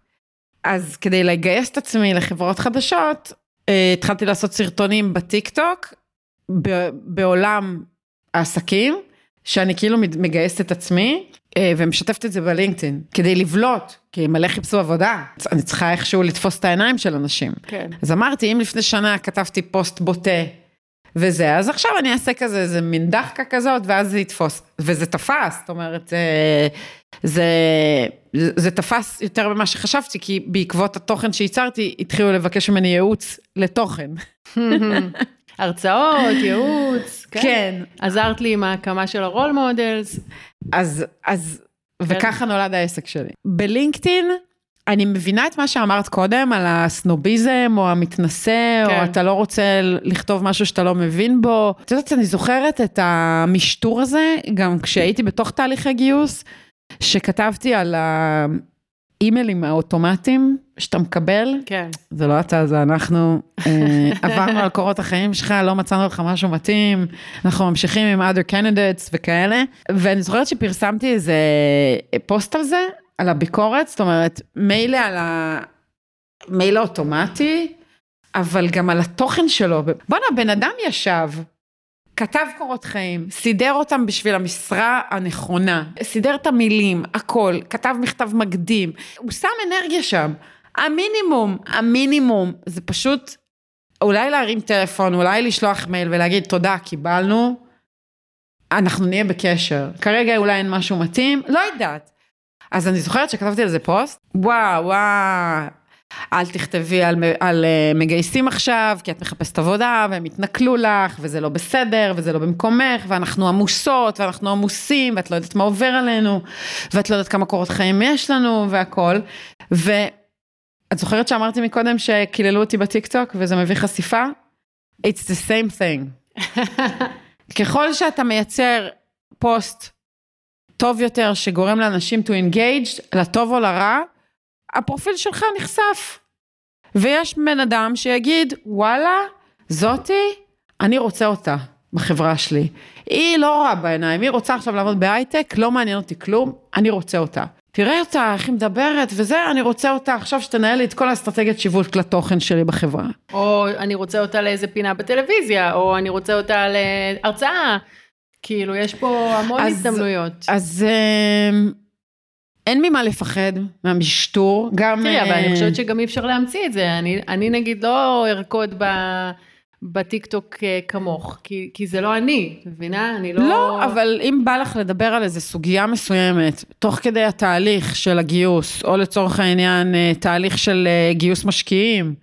אז כדי לגייס את עצמי לחברות חדשות, אה, התחלתי לעשות סרטונים בטיק טוק, בעולם העסקים, שאני כאילו מגייסת את עצמי, אה, ומשתפת את זה בלינקדאין, כדי לבלוט, כי מלא חיפשו עבודה, אני צריכה איכשהו לתפוס את העיניים של אנשים. כן. אז אמרתי, אם לפני שנה כתבתי פוסט בוטה וזה, אז עכשיו אני אעשה כזה, איזה מין דחקה כזאת, ואז זה יתפוס. וזה תפס, זאת אומרת, זה, זה, זה תפס יותר ממה שחשבתי, כי בעקבות התוכן שייצרתי, התחילו לבקש ממני ייעוץ לתוכן. הרצאות, ייעוץ. כן. עזרת לי עם ההקמה של ה role models. אז, אז, וככה נולד העסק שלי. בלינקדאין, אני מבינה את מה שאמרת קודם על הסנוביזם, או המתנשא, כן. או אתה לא רוצה לכתוב משהו שאתה לא מבין בו. את יודעת, אני זוכרת את המשטור הזה, גם כשהייתי בתוך תהליכי גיוס, שכתבתי על האימיילים האוטומטיים שאתה מקבל. כן. זה לא אתה, זה אנחנו. אה, עברנו על קורות החיים שלך, לא מצאנו לך משהו מתאים, אנחנו ממשיכים עם other candidates וכאלה. ואני זוכרת שפרסמתי איזה פוסט על זה, על הביקורת, זאת אומרת, מילא על המייל האוטומטי, אבל גם על התוכן שלו. בואנה, בן אדם ישב, כתב קורות חיים, סידר אותם בשביל המשרה הנכונה, סידר את המילים, הכל, כתב מכתב מקדים, הוא שם אנרגיה שם. המינימום, המינימום, זה פשוט אולי להרים טלפון, אולי לשלוח מייל ולהגיד תודה, קיבלנו, אנחנו נהיה בקשר. כרגע אולי אין משהו מתאים, לא יודעת. אז אני זוכרת שכתבתי על זה פוסט, וואו, וואו, אל תכתבי על, על uh, מגייסים עכשיו, כי את מחפשת עבודה, והם יתנכלו לך, וזה לא בסדר, וזה לא במקומך, ואנחנו עמוסות, ואנחנו עמוסים, ואת לא יודעת מה עובר עלינו, ואת לא יודעת כמה קורות חיים יש לנו, והכל. ואת זוכרת שאמרתי מקודם שקיללו אותי בטיקטוק, וזה מביא חשיפה? It's the same thing. ככל שאתה מייצר פוסט טוב יותר, שגורם לאנשים to engage, לטוב או לרע, הפרופיל שלך נחשף. ויש בן אדם שיגיד, וואלה, זאתי, אני רוצה אותה בחברה שלי. היא לא רואה בעיניים, היא רוצה עכשיו לעבוד בהייטק, לא מעניין אותי כלום, אני רוצה אותה. תראה אותה, איך היא מדברת וזה, אני רוצה אותה עכשיו שתנהל לי את כל האסטרטגיית שיווק לתוכן שלי בחברה. או אני רוצה אותה לאיזה פינה בטלוויזיה, או אני רוצה אותה להרצאה. כאילו, יש פה המון אז- הזדמנויות. אז אה, אין ממה לפחד מהמשטור, גם... תראי, אבל אני חושבת שגם אי אפשר להמציא את זה. אני, אני נגיד לא ארקוד ב, בטיקטוק אה, כמוך, כי, כי זה לא אני, מבינה? אני לא... לא, אבל אם בא לך לדבר על איזו סוגיה מסוימת, תוך כדי התהליך של הגיוס, או לצורך העניין אה, תהליך של אה, גיוס משקיעים,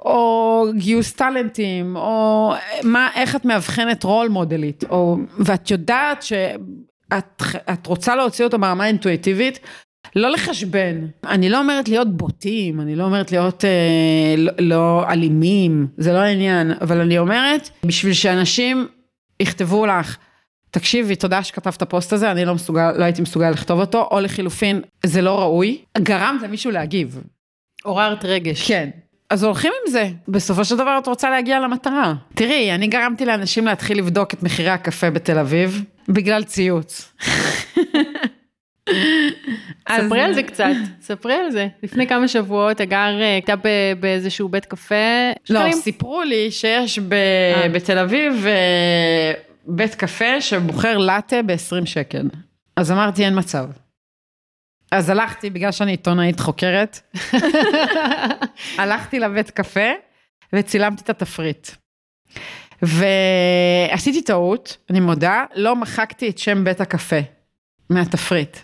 או גיוס טאלנטים, או מה, איך את מאבחנת רול מודלית, או, ואת יודעת שאת את רוצה להוציא אותו ברמה האינטואיטיבית, לא לחשבן. אני לא אומרת להיות בוטים, אני לא אומרת להיות אה, לא, לא אלימים, זה לא העניין, אבל אני אומרת, בשביל שאנשים יכתבו לך, תקשיבי, תודה שכתבת פוסט הזה, אני לא מסוגל, לא הייתי מסוגל לכתוב אותו, או לחילופין, זה לא ראוי, גרמת למישהו להגיב. עוררת רגש. כן. אז הולכים עם זה. בסופו של דבר את רוצה להגיע למטרה. תראי, אני גרמתי לאנשים להתחיל לבדוק את מחירי הקפה בתל אביב, בגלל ציוץ. ספרי על זה קצת, ספרי על זה. לפני כמה שבועות הגר אה, הייתה באיזשהו בית קפה. לא. סיפרו לי שיש אה. בתל אביב אה, בית קפה שמוכר לאטה ב-20 שקל. אז אמרתי, אין מצב. אז הלכתי, בגלל שאני עיתונאית חוקרת, הלכתי לבית קפה וצילמתי את התפריט. ועשיתי טעות, אני מודה, לא מחקתי את שם בית הקפה מהתפריט.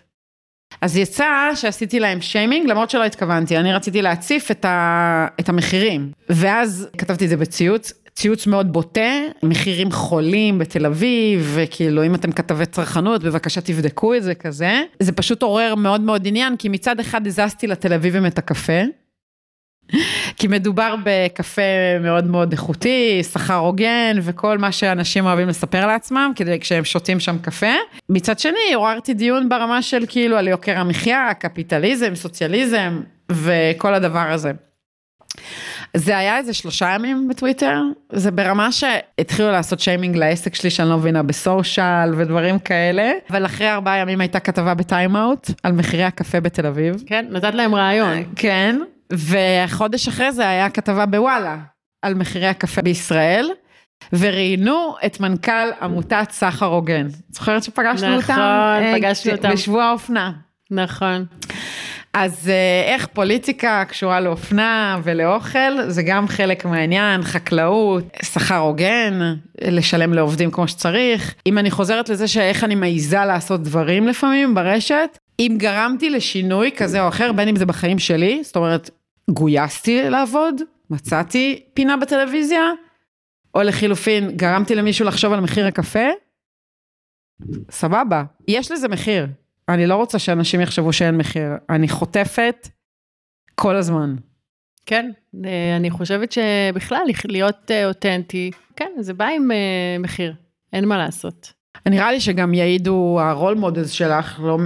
אז יצא שעשיתי להם שיימינג, למרות שלא התכוונתי, אני רציתי להציף את, ה... את המחירים. ואז כתבתי את זה בציוץ, ציוץ מאוד בוטה, מחירים חולים בתל אביב, וכאילו אם אתם כתבי צרכנות, בבקשה תבדקו את זה כזה. זה פשוט עורר מאוד מאוד עניין, כי מצד אחד הזזתי לתל אביבים את הקפה. כי מדובר בקפה מאוד מאוד איכותי, שכר הוגן וכל מה שאנשים אוהבים לספר לעצמם כדי כשהם שותים שם קפה. מצד שני עוררתי דיון ברמה של כאילו על יוקר המחיה, קפיטליזם, סוציאליזם וכל הדבר הזה. זה היה איזה שלושה ימים בטוויטר, זה ברמה שהתחילו לעשות שיימינג לעסק שלי שאני לא מבינה בסושיאל ודברים כאלה, אבל אחרי ארבעה ימים הייתה כתבה בטיימאוט על מחירי הקפה בתל אביב. כן, נתת להם רעיון. כן, וחודש אחרי זה היה כתבה בוואלה על מחירי הקפה בישראל, וראיינו את מנכ"ל עמותת סחר הוגן. זוכרת שפגשנו נכון, אותם? אה, פגשנו כש- אותם. בשבוע האופנה. נכון. אז אה, איך פוליטיקה קשורה לאופנה ולאוכל, זה גם חלק מהעניין, חקלאות, שכר הוגן, לשלם לעובדים כמו שצריך. אם אני חוזרת לזה שאיך אני מעיזה לעשות דברים לפעמים ברשת, אם גרמתי לשינוי כזה או אחר, בין אם זה בחיים שלי, זאת אומרת, גויסתי לעבוד, מצאתי פינה בטלוויזיה, או לחילופין, גרמתי למישהו לחשוב על מחיר הקפה, סבבה, יש לזה מחיר. אני לא רוצה שאנשים יחשבו שאין מחיר. אני חוטפת כל הזמן. כן, אה, אני חושבת שבכלל, להיות אה, אותנטי, כן, זה בא עם אה, מחיר, אין מה לעשות. נראה לי שגם יעידו ה role models שלך, לא,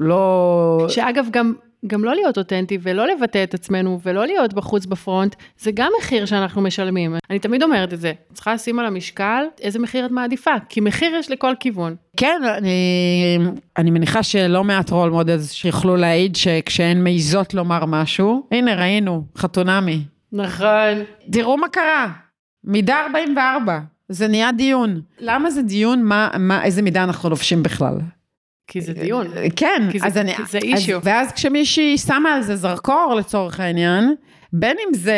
לא... שאגב, גם, גם לא להיות אותנטי ולא לבטא את עצמנו ולא להיות בחוץ ב front, זה גם מחיר שאנחנו משלמים. אני תמיד אומרת את זה, צריכה לשים על המשקל איזה מחיר את מעדיפה, כי מחיר יש לכל כיוון. כן, אני, אני מניחה שלא מעט role models שיוכלו להעיד שכשהן מעיזות לומר משהו, הנה ראינו, חתונמי. נכון. תראו מה קרה, מידה 44, זה נהיה דיון. למה זה דיון? מה, מה, איזה מידה אנחנו לובשים בכלל? כי זה דיון. כן, כי זה- אז אני... כי זה אז- issue. ואז כשמישהי שמה על זה זרקור לצורך העניין, בין אם זה...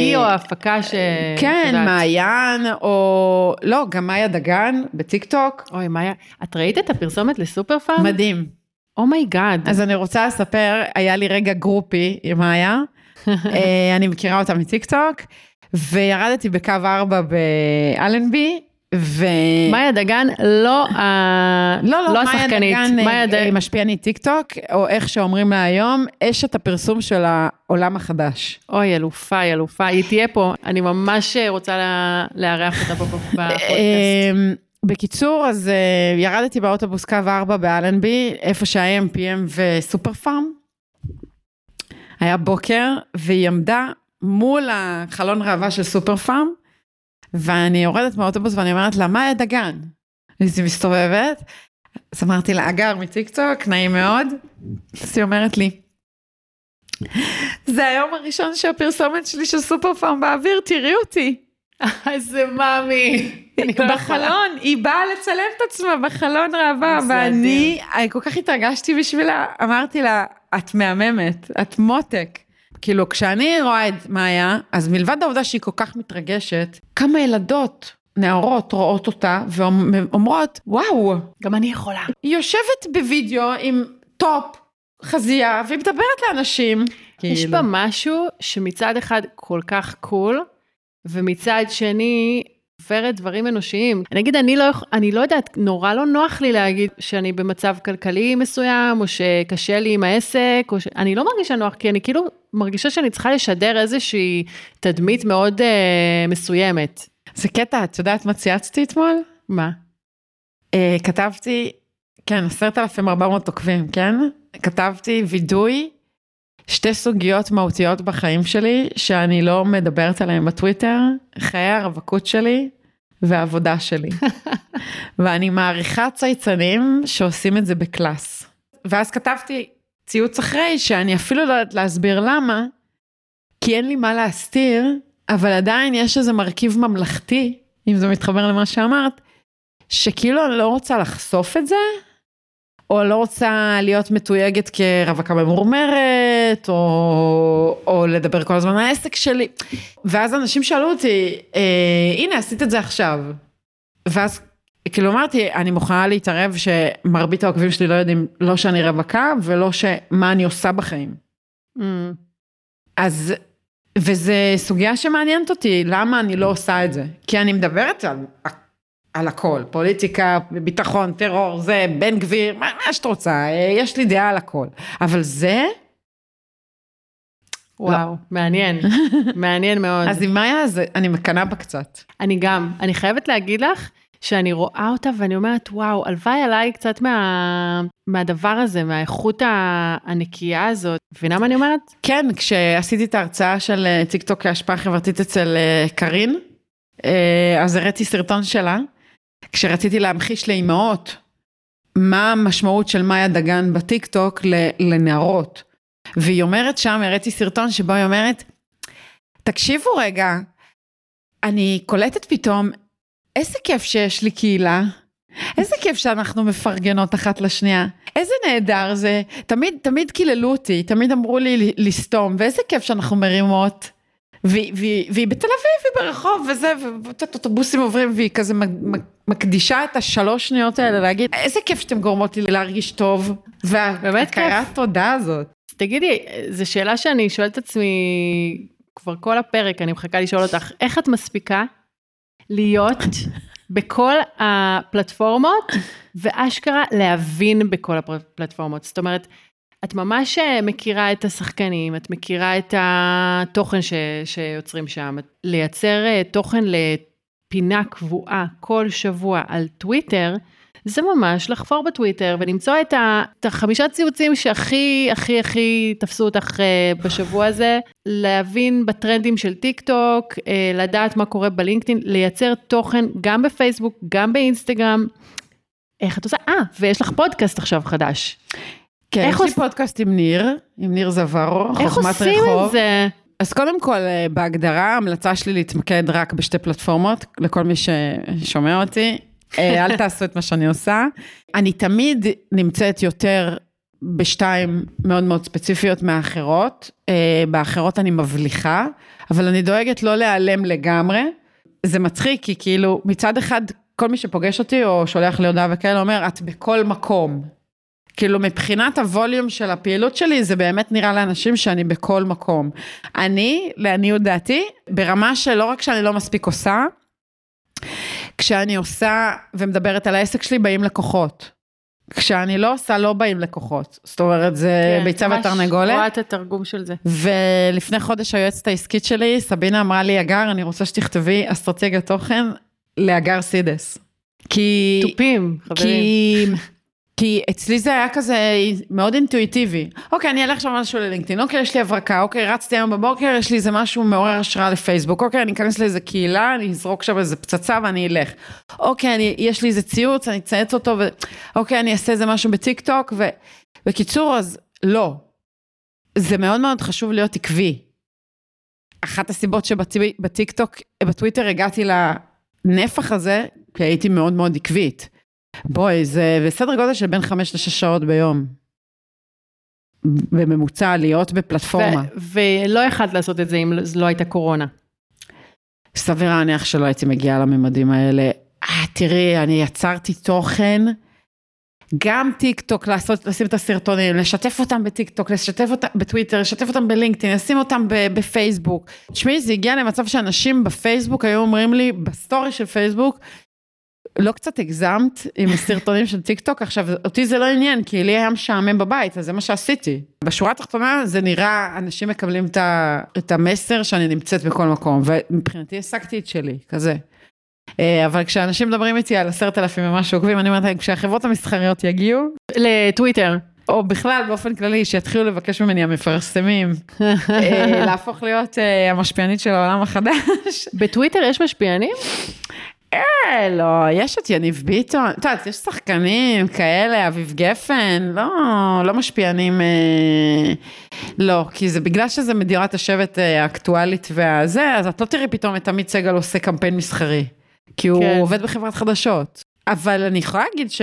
היא או ההפקה ש... כן, את יודעת. מעיין, או... לא, גם מאיה דגן בטיק טוק. אוי, מאיה, את ראית את הפרסומת לסופר פארם? מדהים. oh my God. אז אני רוצה לספר, היה לי רגע גרופי עם מאיה, אה, אני מכירה אותה מטיק טוק, וירדתי בקו 4 באלנבי, ו... מאיה דגן לא ה- לא, לא, לא מאיה השחקנית. דגן מאיה מאיה ד- משפיענית טיק טוק, או איך שאומרים לה היום, אשת הפרסום של העולם החדש. אוי, אלופה, היא אלופה. היא תהיה פה. אני ממש רוצה לה- לארח אותה פה בפודקאסט. אמ, בקיצור, אז אה, ירדתי באוטובוס קו 4 באלנבי, איפה שה-AM, PM וסופר פארם. היה בוקר, והיא עמדה מול החלון ראווה של סופר פארם, ואני יורדת מהאוטובוס ואני אומרת לה, מאיה דגן? אז היא מסתובבת, אז אמרתי לה, אגר מטיקטוק, נעים מאוד. אז היא אומרת לי, זה היום הראשון שהפרסומת שלי של סופר פארם באוויר, תראי אותי. איזה מאמי. לא. בחלון, היא באה לצלם את עצמה בחלון ראווה, ואני אני כל כך התרגשתי בשבילה, אמרתי לה, את מהממת, את מותק. כאילו, כשאני רואה את מאיה, אז מלבד העובדה שהיא כל כך מתרגשת, כמה ילדות, נערות, רואות אותה ואומרות, וואו, גם אני יכולה. היא יושבת בווידאו עם טופ, חזייה, והיא מדברת לאנשים. יש כאילו. בה משהו שמצד אחד כל כך cool, ומצד שני עוברת דברים אנושיים. נגיד, אני לא, אני לא יודעת, נורא לא נוח לי להגיד שאני במצב כלכלי מסוים, או שקשה לי עם העסק, או ש... אני לא מרגישה נוח, כי אני כאילו מרגישה שאני צריכה לשדר איזושהי תדמית מאוד אה, מסוימת. זה קטע, את יודעת מה צייצתי אתמול? מה? אה, כתבתי, כן, עשרת אלפים ארבע מאות עוקבים, כן? כתבתי וידוי, שתי סוגיות מהותיות בחיים שלי, שאני לא מדברת עליהן בטוויטר, חיי הרווקות שלי והעבודה שלי. ואני מעריכה צייצנים שעושים את זה בקלאס. ואז כתבתי ציוץ אחרי, שאני אפילו לא יודעת להסביר למה, כי אין לי מה להסתיר, אבל עדיין יש איזה מרכיב ממלכתי, אם זה מתחבר למה שאמרת, שכאילו אני לא רוצה לחשוף את זה, או לא רוצה להיות מתויגת כרווקה ממורמרת, או, או לדבר כל הזמן על העסק שלי. ואז אנשים שאלו אותי, אה, הנה עשית את זה עכשיו. ואז כאילו אמרתי, אני מוכנה להתערב שמרבית העוקבים שלי לא יודעים, לא שאני רווקה, ולא שמה אני עושה בחיים. Mm. אז, וזו סוגיה שמעניינת אותי, למה אני לא עושה את זה? כי אני מדברת על, על הכל, פוליטיקה, ביטחון, טרור, זה, בן גביר, מה, מה שאת רוצה, יש לי דעה על הכל. אבל זה, וואו, מעניין, מעניין מאוד. אז עם מאיה, אני מקנאה בה קצת. אני גם, אני חייבת להגיד לך שאני רואה אותה ואני אומרת, וואו, הלוואי עליי קצת מה, מהדבר הזה, מהאיכות הנקייה הזאת. מבינה מה אני אומרת? כן, כשעשיתי את ההרצאה של אה, טיק טוק כהשפעה חברתית אצל אה, קארין, אה, אז הראיתי סרטון שלה, כשרציתי להמחיש לאימהות מה המשמעות של מאיה דגן בטיק טוק ל- לנערות. והיא אומרת שם, הראיתי סרטון שבו היא אומרת, תקשיבו רגע, אני קולטת פתאום איזה כיף שיש לי קהילה. איזה כיף שאנחנו מפרגנות אחת לשנייה. איזה נהדר זה. תמיד, תמיד קיללו אותי, תמיד אמרו לי לסתום, ואיזה כיף שאנחנו מרימות. והיא, והיא בתל אביב, היא ברחוב וזה, ואוטובוסים עוברים והיא כזה מקדישה את השלוש שניות האלה להגיד, איזה כיף שאתם גורמות לי להרגיש טוב. והכרת תודה הזאת. תגידי, זו שאלה שאני שואלת את עצמי כבר כל הפרק, אני מחכה לשאול אותך, איך את מספיקה להיות בכל הפלטפורמות, ואשכרה להבין בכל הפלטפורמות. זאת אומרת, את ממש אה, מכירה את השחקנים, את מכירה את התוכן ש, שיוצרים שם. לייצר אה, תוכן לפינה קבועה כל שבוע על טוויטר, זה ממש לחפור בטוויטר ולמצוא את, ה, את החמישה ציוצים שהכי הכי הכי תפסו אותך אה, בשבוע הזה, להבין בטרנדים של טיק טוק, לדעת מה קורה בלינקדאין, לייצר תוכן גם בפייסבוק, גם באינסטגרם. איך את עושה? אה, ויש לך פודקאסט עכשיו חדש. כן, יש לי פודקאסט עם ניר, עם ניר זוורו, חוכמת רחוב. איך עושים את זה? אז קודם כל, אה, בהגדרה, ההמלצה שלי להתמקד רק בשתי פלטפורמות, לכל מי ששומע אותי, אה, אל תעשו את מה שאני עושה. אני תמיד נמצאת יותר בשתיים מאוד מאוד ספציפיות מהאחרות, אה, באחרות אני מבליחה, אבל אני דואגת לא להיעלם לגמרי. זה מצחיק, כי כאילו, מצד אחד, כל מי שפוגש אותי או שולח לי הודעה וכאלה אומר, את בכל מקום. כאילו מבחינת הווליום של הפעילות שלי, זה באמת נראה לאנשים שאני בכל מקום. אני, לעניות דעתי, ברמה שלא רק שאני לא מספיק עושה, כשאני עושה ומדברת על העסק שלי, באים לקוחות. כשאני לא עושה, לא באים לקוחות. זאת אומרת, זה כן, ביצה ותרנגולת. ממש רואה את התרגום של זה. ולפני חודש היועצת העסקית שלי, סבינה אמרה לי, אגר, אני רוצה שתכתבי אסטרטגיית תוכן לאגר סידס. כי... תופים, חברים. כי כי אצלי זה היה כזה מאוד אינטואיטיבי. אוקיי, אני אלך עכשיו משהו ללינקדאין, אוקיי, יש לי הברקה, אוקיי, רצתי היום בבוקר, יש לי איזה משהו מעורר השראה לפייסבוק, אוקיי, אני אכנס לאיזה קהילה, אני אזרוק שם איזה פצצה ואני אלך. אוקיי, אני, יש לי איזה ציוץ, אני אצייץ אותו, ו... אוקיי, אני אעשה איזה משהו בטיק טוק, ו... בקיצור, אז לא. זה מאוד מאוד חשוב להיות עקבי. אחת הסיבות שבטיק טוק, בטוויטר הגעתי לנפח הזה, כי הייתי מאוד מאוד עקבית. בואי, זה בסדר גודל של בין חמש לשש שעות ביום. בממוצע להיות בפלטפורמה. ולא יכלת לעשות את זה אם לא הייתה קורונה. סביר להניח שלא הייתי מגיעה לממדים האלה. אה, תראי, אני יצרתי תוכן, גם טיק טוק, לעשות, לשים את הסרטונים, לשתף אותם בטיק טוק, לשתף אותם בטוויטר, לשתף אותם בלינקדאין, לשים אותם בפייסבוק. תשמעי, זה הגיע למצב שאנשים בפייסבוק היו אומרים לי, בסטורי של פייסבוק, לא קצת הגזמת עם הסרטונים של טיק טוק, עכשיו אותי זה לא עניין, כי לי היה משעמם בבית, אז זה מה שעשיתי. בשורה התחתונה זה נראה, אנשים מקבלים את המסר שאני נמצאת בכל מקום, ומבחינתי השגתי את שלי, כזה. אה, אבל כשאנשים מדברים איתי על עשרת אלפים ומשהו עוקבים, אני אומרת להם, כשהחברות המסחריות יגיעו... לטוויטר. או בכלל באופן כללי, שיתחילו לבקש ממני המפרסמים, אה, להפוך להיות אה, המשפיענית של העולם החדש. בטוויטר יש משפיענים? אה, לא, יש את יניב ביטון, את יודעת, יש שחקנים כאלה, אביב גפן, לא, לא משפיענים, אה, לא, כי זה בגלל שזה מדירת השבט אה, האקטואלית והזה, אז את לא תראי פתאום את עמית סגל עושה קמפיין מסחרי, כי הוא כן. עובד בחברת חדשות. אבל אני יכולה להגיד ש...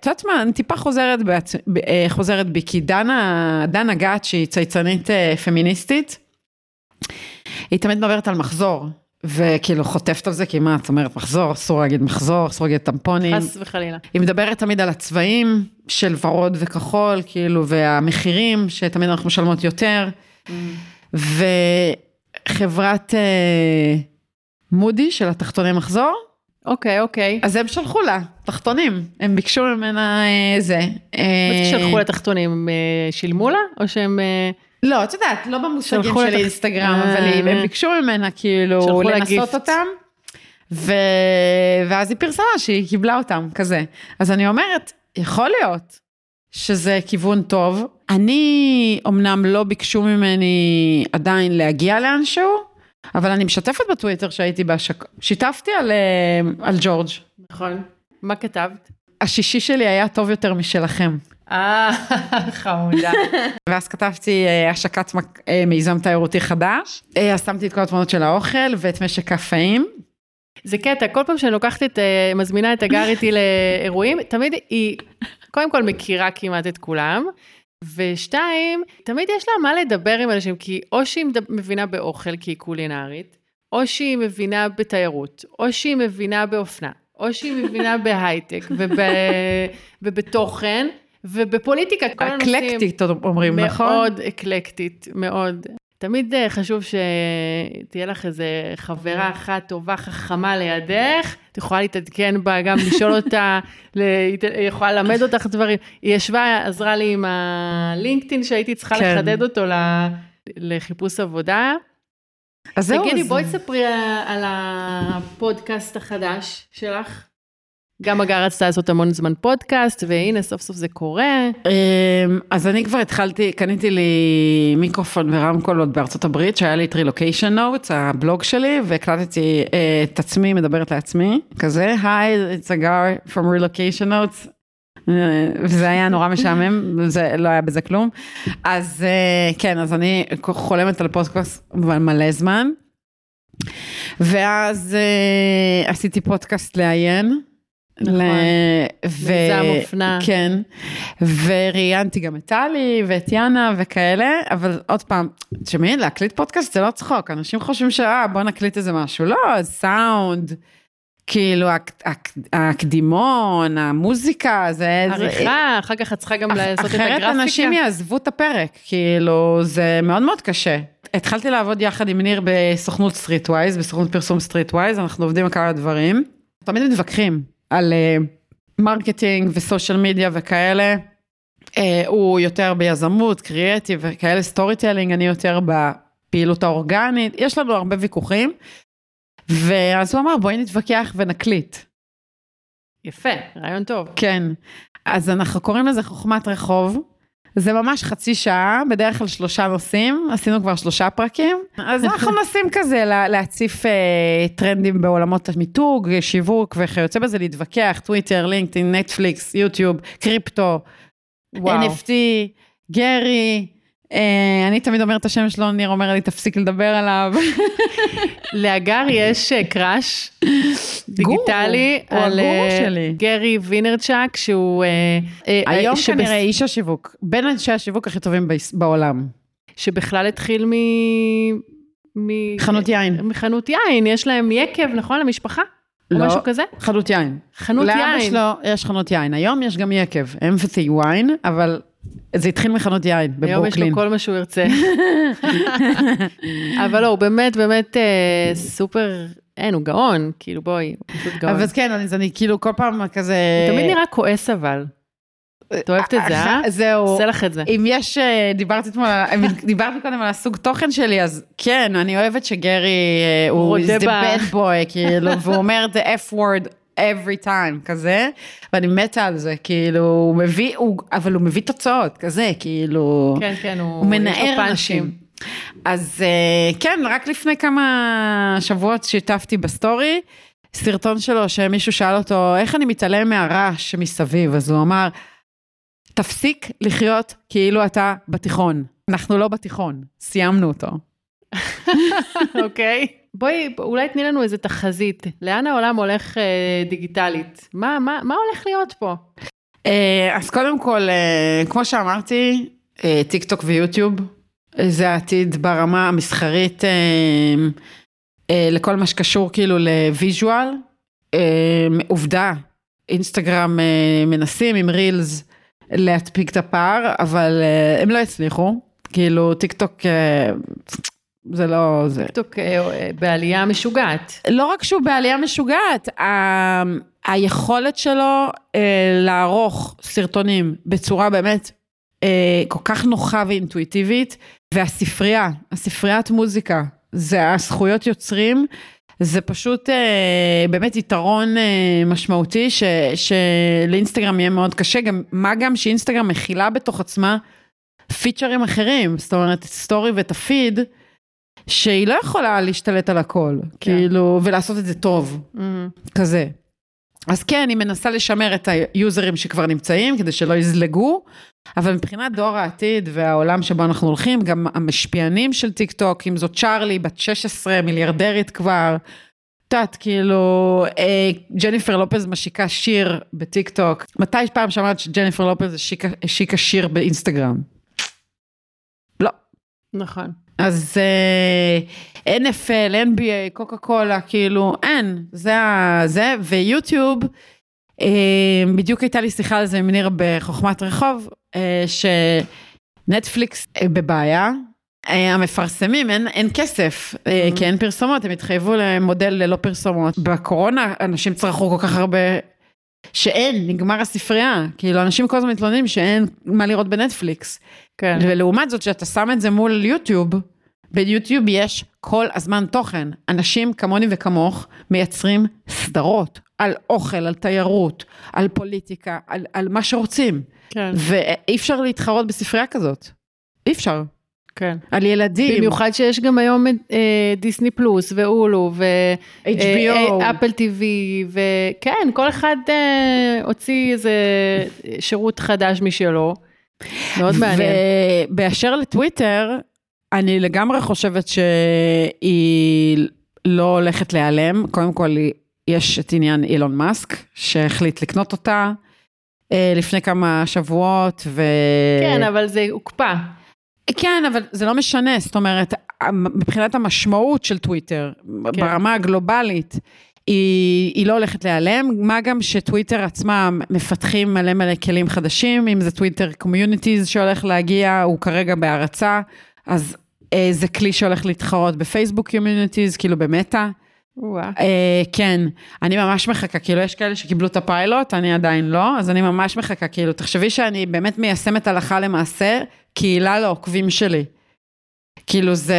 את יודעת מה, אני טיפה חוזרת, בעצ... אה, חוזרת בי, כי דנה, דנה גת, שהיא צייצנית אה, פמיניסטית, היא תמיד מדברת על מחזור. וכאילו חוטפת על זה, כי מה, את אומרת מחזור, אסור להגיד מחזור, אסור להגיד טמפונים. חס וחלילה. היא מדברת תמיד על הצבעים של ורוד וכחול, כאילו, והמחירים, שתמיד אנחנו משלמות יותר. Mm. וחברת אה, מודי של התחתוני מחזור. אוקיי, אוקיי. אז הם שלחו לה, תחתונים, הם ביקשו ממנה אה, זה. מה זה שלחו לה תחתונים? אה, שילמו לה? או שהם... אה... לא, את יודעת, לא במושגים של אינסטגרם, אבל הם אה. ביקשו ממנה כאילו לנסות אותם. ו... ואז היא פרסמה שהיא קיבלה אותם, כזה. אז אני אומרת, יכול להיות שזה כיוון טוב. אני, אמנם לא ביקשו ממני עדיין להגיע לאנשהו, אבל אני משתפת בטוויטר שהייתי בהשקה. שיתפתי על, אה, על ג'ורג'. נכון. מה כתבת? השישי שלי היה טוב יותר משלכם. אה, חמודה. ואז כתבתי אה, השקת אה, מיזם תיירותי חדש, אז שמתי את כל התמונות של האוכל ואת משק קפאים. זה קטע, כל פעם שאני לוקחת את, אה, מזמינה את הגר איתי לאירועים, תמיד היא, קודם כל מכירה כמעט את כולם, ושתיים, תמיד יש לה מה לדבר עם אנשים, כי או שהיא מבינה באוכל, כי היא קולינרית, או שהיא מבינה בתיירות, או שהיא מבינה באופנה, או שהיא מבינה בהייטק וב, ובתוכן, ובפוליטיקה, כל הנושאים. אקלקטית אומרים, נכון? מאוד אקלקטית, מאוד. תמיד אה, חשוב שתהיה לך איזה חברה אחת טובה, חכמה לידך, את יכולה להתעדכן בה, גם לשאול אותה, היא יכולה ללמד אותך דברים. היא ישבה, עזרה לי עם הלינקדאין שהייתי צריכה כן. לחדד אותו לחיפוש עבודה. אז זהו. תגידי, בואי תספרי על הפודקאסט החדש שלך. גם הגר רצתה לעשות המון זמן פודקאסט, והנה סוף סוף זה קורה. אמ, אז אני כבר התחלתי, קניתי לי מיקרופון ורמקול עוד בארצות הברית, שהיה לי את רילוקיישן נוטס, הבלוג שלי, והקלטתי אה, את עצמי מדברת לעצמי, כזה, היי, it's a guy from relocation notes. אה, וזה היה נורא משעמם, זה לא היה בזה כלום. אז אה, כן, אז אני חולמת על פודקאסט מלא זמן. ואז עשיתי פודקאסט לעיין. נכון, מיזם אופנה. כן, וראיינתי גם את טלי ואת יאנה וכאלה, אבל עוד פעם, תשמעי, להקליט פודקאסט זה לא צחוק, אנשים חושבים שאה, בוא נקליט איזה משהו, לא, סאונד. כאילו הקדימון, המוזיקה, זה... עריכה, אחר כך את צריכה גם לעשות את הגרפיקה. אחרת אנשים יעזבו את הפרק, כאילו, זה מאוד מאוד קשה. התחלתי לעבוד יחד עם ניר בסוכנות Streetwise, בסוכנות פרסום Streetwise, אנחנו עובדים על כמה דברים. תמיד מתווכחים, על marketing ו social media וכאלה. אה, הוא יותר ביזמות, קריאטיב וכאלה storytelling, אני יותר בפעילות האורגנית, יש לנו הרבה ויכוחים. ואז הוא אמר בואי נתווכח ונקליט. יפה, רעיון טוב. כן, אז אנחנו קוראים לזה חוכמת רחוב. זה ממש חצי שעה, בדרך כלל שלושה נושאים, עשינו כבר שלושה פרקים. אז אנחנו מנסים כזה להציף אה, טרנדים בעולמות המיתוג, שיווק וכיוצא בזה, להתווכח, טוויטר, לינקדאין, נטפליקס, יוטיוב, קריפטו, וואו. NFT, גרי, אני תמיד אומרת את השם שלו, ניר אומר לי, תפסיק לדבר עליו. להגר יש קראש אה, דיגיטלי על אה, גרי וינרצ'אק, שהוא... היום כנראה איש השיווק, בין אנשי השיווק הכי טובים בעולם. שבכלל התחיל מ... חנות יין. מחנות יין, יש להם יקב, נכון? למשפחה? או לא, משהו כזה? חנות יין. חנות יין. לאבא שלו יש חנות יין. היום יש גם יקב, אמפתי וויין, אבל זה התחיל מחנות יין בברוקלין. היום יש לו כל מה שהוא ירצה. אבל לא, הוא באמת, באמת אה, סופר, אין, הוא גאון, כאילו בואי, הוא פשוט גאון. אבל כן, אני, אני כאילו כל פעם כזה... הוא תמיד נראה כועס אבל. את אוהבת את זה, אה? זהו. עושה לך את זה. אם יש, אה, דיברתי אתמול, דיברתי קודם על הסוג תוכן שלי, אז כן, אני אוהבת שגרי אה, הוא the bad boy, כאילו, והוא אומר the F word every time כזה, ואני מתה על זה, כאילו, הוא מביא, הוא, אבל הוא מביא תוצאות, כזה, כאילו, כן, כן, הוא, הוא מנער אנשים. אז אה, כן, רק לפני כמה שבועות שיתפתי בסטורי, סרטון שלו שמישהו שאל אותו, איך אני מתעלם מהרעש שמסביב, אז הוא אמר, תפסיק לחיות כאילו אתה בתיכון. אנחנו לא בתיכון, סיימנו אותו. אוקיי. בואי, אולי תני לנו איזה תחזית. לאן העולם הולך אה, דיגיטלית? מה, מה, מה הולך להיות פה? אה, אז קודם כל, אה, כמו שאמרתי, אה, טיק טוק ויוטיוב, זה העתיד ברמה המסחרית אה, אה, לכל מה שקשור כאילו ל visual. אה, עובדה, אינסטגרם אה, מנסים עם Reels להדביק את הפער, אבל אה, הם לא הצליחו. כאילו, טיק טוק... אה, זה לא זה. טיקטוק אה, בעלייה משוגעת. לא רק שהוא בעלייה משוגעת, ה... היכולת שלו אה, לערוך סרטונים בצורה באמת אה, כל כך נוחה ואינטואיטיבית, והספרייה, הספריית מוזיקה, זה הזכויות יוצרים, זה פשוט אה, באמת יתרון אה, משמעותי ש, שלאינסטגרם יהיה מאוד קשה, גם, מה גם שאינסטגרם מכילה בתוך עצמה פיצ'רים אחרים, זאת אומרת, סטורי ואת הפיד, שהיא לא יכולה להשתלט על הכל, כן. כאילו, ולעשות את זה טוב, mm-hmm. כזה. אז כן, היא מנסה לשמר את היוזרים שכבר נמצאים, כדי שלא יזלגו, אבל מבחינת דור העתיד והעולם שבו אנחנו הולכים, גם המשפיענים של טיק טוק, אם זאת צ'ארלי, בת 16, מיליארדרית כבר, את יודעת, כאילו, אה, ג'ניפר לופז משיקה שיר בטיק טוק. מתי פעם שמעת שג'ניפר לופז השיקה, השיקה שיר באינסטגרם? לא. נכון. אז אה, NFL, NBA, קוקה קולה, כאילו, אין, זה ה... זה, ויוטיוב, אה, בדיוק הייתה לי שיחה על זה עם ניר בחוכמת רחוב, אה, שנטפליקס אה, בבעיה. אה, המפרסמים, אין, אין כסף, אה, כי אין פרסומות, הם התחייבו למודל ללא פרסומות. בקורונה אנשים צרכו כל כך הרבה, שאין, נגמר הספרייה. כאילו, אנשים כל הזמן מתלוננים שאין מה לראות בנטפליקס. כן. ולעומת זאת, שאתה שם את זה מול יוטיוב, ביוטיוב יש כל הזמן תוכן. אנשים כמוני וכמוך מייצרים סדרות על אוכל, על תיירות, על פוליטיקה, על, על מה שרוצים. כן. ואי אפשר להתחרות בספרייה כזאת. אי אפשר. כן. על ילדים. במיוחד שיש גם היום אה, דיסני פלוס ואולו HBO. ואפל טיווי וכן, כל אחד אה, הוציא איזה שירות חדש משלו. מאוד מעניין. ובאשר לטוויטר, אני לגמרי חושבת שהיא לא הולכת להיעלם. קודם כל, יש את עניין אילון מאסק, שהחליט לקנות אותה אה, לפני כמה שבועות, ו... כן, אבל זה הוקפא. כן, אבל זה לא משנה, זאת אומרת, מבחינת המשמעות של טוויטר, כן. ברמה הגלובלית, היא, היא לא הולכת להיעלם, מה גם שטוויטר עצמם מפתחים מלא מלא כלים חדשים, אם זה טוויטר Communities שהולך להגיע, הוא כרגע בהרצה, אז זה כלי שהולך להתחרות בפייסבוק Communities, כאילו במטא. אה, כן, אני ממש מחכה, כאילו יש כאלה שקיבלו את הפיילוט, אני עדיין לא, אז אני ממש מחכה, כאילו, תחשבי שאני באמת מיישמת הלכה למעשה, קהילה לעוקבים שלי. כאילו זה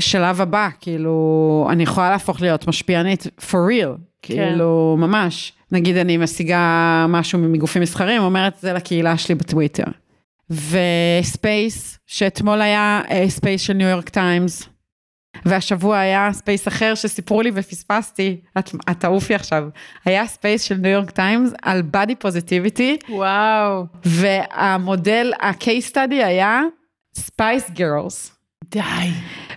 שלב הבא, כאילו, אני יכולה להפוך להיות משפיענית for real, כאילו, כן. ממש. נגיד אני משיגה משהו מגופים מסחרים, אומרת זה לקהילה שלי בטוויטר. ו Space, שאתמול היה Space של ניו יורק טיימס, והשבוע היה Space אחר שסיפרו לי ופספסתי, את, את תעופי עכשיו, היה Space של ניו יורק טיימס על body positivity. וואו. והמודל, ה-case study היה Spice Girls. די.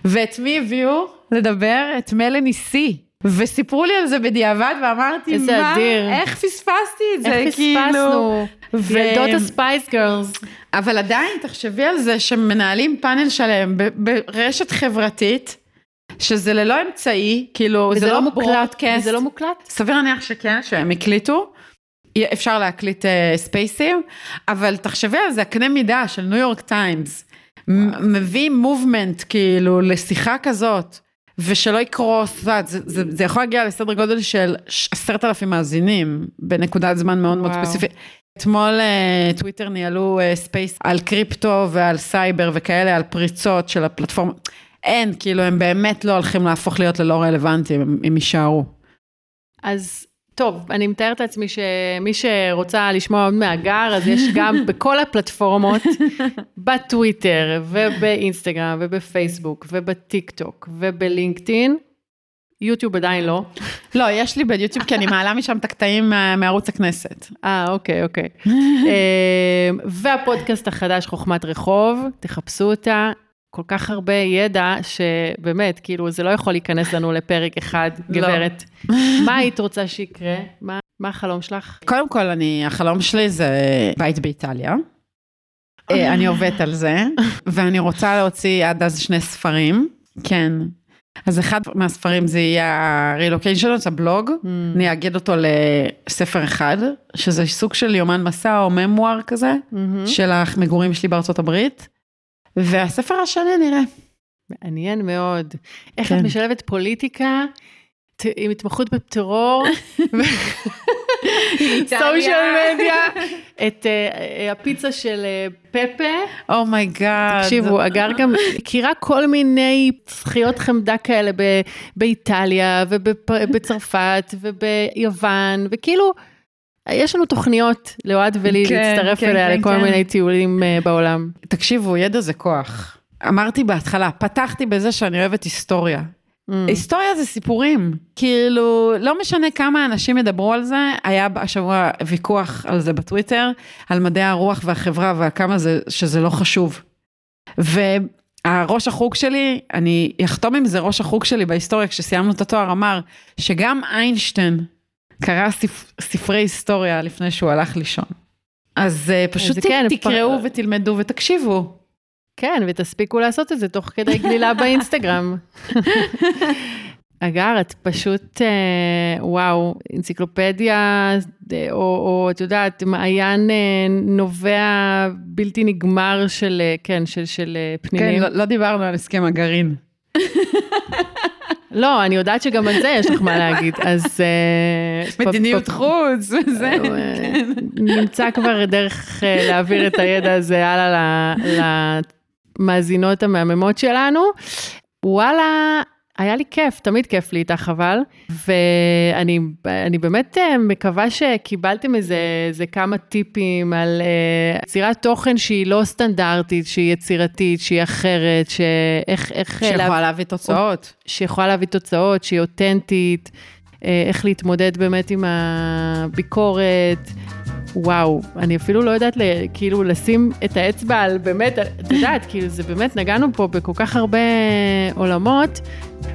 ואת מי הביאו לדבר? את מלני סי. וסיפרו לי על זה בדיעבד ואמרתי, איזה מה, אדיר. איך פספסתי את זה, איך כאילו. פספסנו? ו- ילדות ה Spice Girls. אבל עדיין, תחשבי על זה שמנהלים פאנל שלם ברשת חברתית, שזה ללא אמצעי, כאילו, זה לא broadcast. זה לא מוקלט? סביר להניח שכן, שהם הקליטו. אפשר להקליט אה, ספייסים, אבל תחשבי על זה, הקנה מידה של ניו יורק טיימס, מביא movement כאילו לשיחה כזאת, ושלא יקרוס, זה, זה, זה יכול להגיע לסדר גודל של עשרת אלפים מאזינים, בנקודת זמן מאוד וואו. מאוד ספציפית. אתמול אה, טוויטר ניהלו אה, Space על קריפטו ועל סייבר וכאלה, על פריצות של הפלטפורמה. אין, כאילו הם באמת לא הולכים להפוך להיות ללא רלוונטיים, הם, הם יישארו. אז טוב, אני מתארת לעצמי שמי שרוצה לשמוע עוד מהגר, אז יש גם בכל הפלטפורמות, בטוויטר ובאינסטגרם ובפייסבוק ובטיק טוק ובלינקדאין. יוטיוב עדיין לא. לא, יש לי ביוטיוב כי אני מעלה משם את הקטעים מערוץ הכנסת. אה, אוקיי, אוקיי. והפודקאסט החדש, חוכמת רחוב, תחפשו אותה. כל כך הרבה ידע, שבאמת, כאילו, זה לא יכול להיכנס לנו לפרק אחד, גברת. לא. מה היית רוצה שיקרה? מה, מה החלום שלך? קודם כל, אני, החלום שלי זה בית באיטליה. אני עובדת על זה, ואני רוצה להוציא עד אז שני ספרים, כן. אז אחד מהספרים זה יהיה ה-relocation, הבלוג, mm. אני אגיד אותו לספר אחד, שזה סוג של יומן מסע או ממואר כזה, mm-hmm. של המגורים שלי בארצות הברית. והספר השני נראה. מעניין מאוד. איך כן. את משלבת פוליטיקה עם התמחות בטרור, סושיאל מדיה, את uh, הפיצה של uh, פפה. אומייגאד. Oh תקשיבו, אגר גם מכירה כל מיני זכיות חמדה כאלה ב- באיטליה ובצרפת וביוון, וכאילו... יש לנו תוכניות לאוהד ולי כן, להצטרף כן, אליה כן, לכל כן. מיני טיולים uh, בעולם. תקשיבו, ידע זה כוח. אמרתי בהתחלה, פתחתי בזה שאני אוהבת היסטוריה. Mm. היסטוריה זה סיפורים, כאילו, לא משנה כמה אנשים ידברו על זה, היה השבוע ויכוח על זה בטוויטר, על מדעי הרוח והחברה ועל כמה זה, שזה לא חשוב. ו... הראש החוג שלי, אני אחתום עם זה, ראש החוג שלי בהיסטוריה, כשסיימנו את התואר, אמר שגם איינשטיין קרא ספ, ספרי היסטוריה לפני שהוא הלך לישון. אז uh, פשוט כן, תקראו פ- ותלמדו ותקשיבו. כן, ותספיקו לעשות את זה תוך כדי גלילה באינסטגרם. אגר, את פשוט, אה, וואו, אנציקלופדיה, אה, או, או את יודעת, מעיין אה, נובע בלתי נגמר של, אה, כן, של, של אה, כן, פנינים. לא, לא דיברנו על הסכם הגרעין. לא, אני יודעת שגם על זה יש לך מה להגיד, אז... אה, מדיניות חוץ וזה. אה, נמצא כבר דרך אה, להעביר את הידע הזה הלאה למאזינות המהממות שלנו. וואלה, היה לי כיף, תמיד כיף לי איתך אבל, ואני אני באמת אה, מקווה שקיבלתם איזה, איזה כמה טיפים על אה, יצירת תוכן שהיא לא סטנדרטית, שהיא יצירתית, שהיא אחרת, שאיך... איך, אה, שיכולה להביא תוצאות. שיכולה להביא תוצאות, שהיא אותנטית, אה, איך להתמודד באמת עם הביקורת. וואו, אני אפילו לא יודעת ל- כאילו לשים את האצבע על באמת, את יודעת, כאילו זה באמת, נגענו פה בכל כך הרבה עולמות,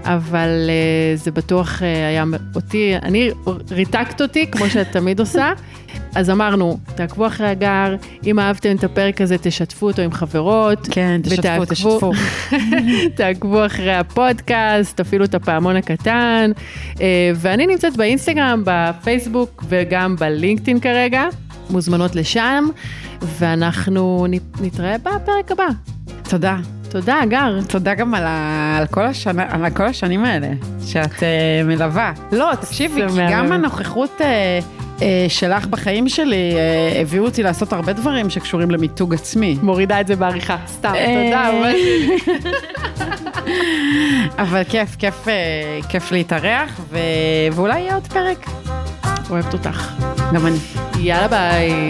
אבל uh, זה בטוח uh, היה אותי, אני, ריתקת אותי, כמו שאת תמיד עושה. אז אמרנו, תעקבו אחרי הגר, אם אהבתם את הפרק הזה, תשתפו אותו עם חברות. כן, תשתפו, ותעקבו- תשתפו. תעקבו אחרי הפודקאסט, תפעילו את הפעמון הקטן. אה, ואני נמצאת באינסטגרם, בפייסבוק וגם בלינקדאין כרגע. מוזמנות לשם, ואנחנו נתראה בפרק הבא. תודה. תודה, גר. תודה גם על, ה... על, כל, השנה... על כל השנים האלה שאת uh, מלווה. לא, תקשיבי, כי. גם הנוכחות uh, uh, שלך בחיים שלי uh, הביאו אותי לעשות הרבה דברים שקשורים למיתוג עצמי. מורידה את זה בעריכה, סתם. תודה. אבל- אבל כיף, כיף, כיף להתארח, ו... ואולי יהיה עוד פרק. אוהבת אותך. גם אני. יאללה ביי.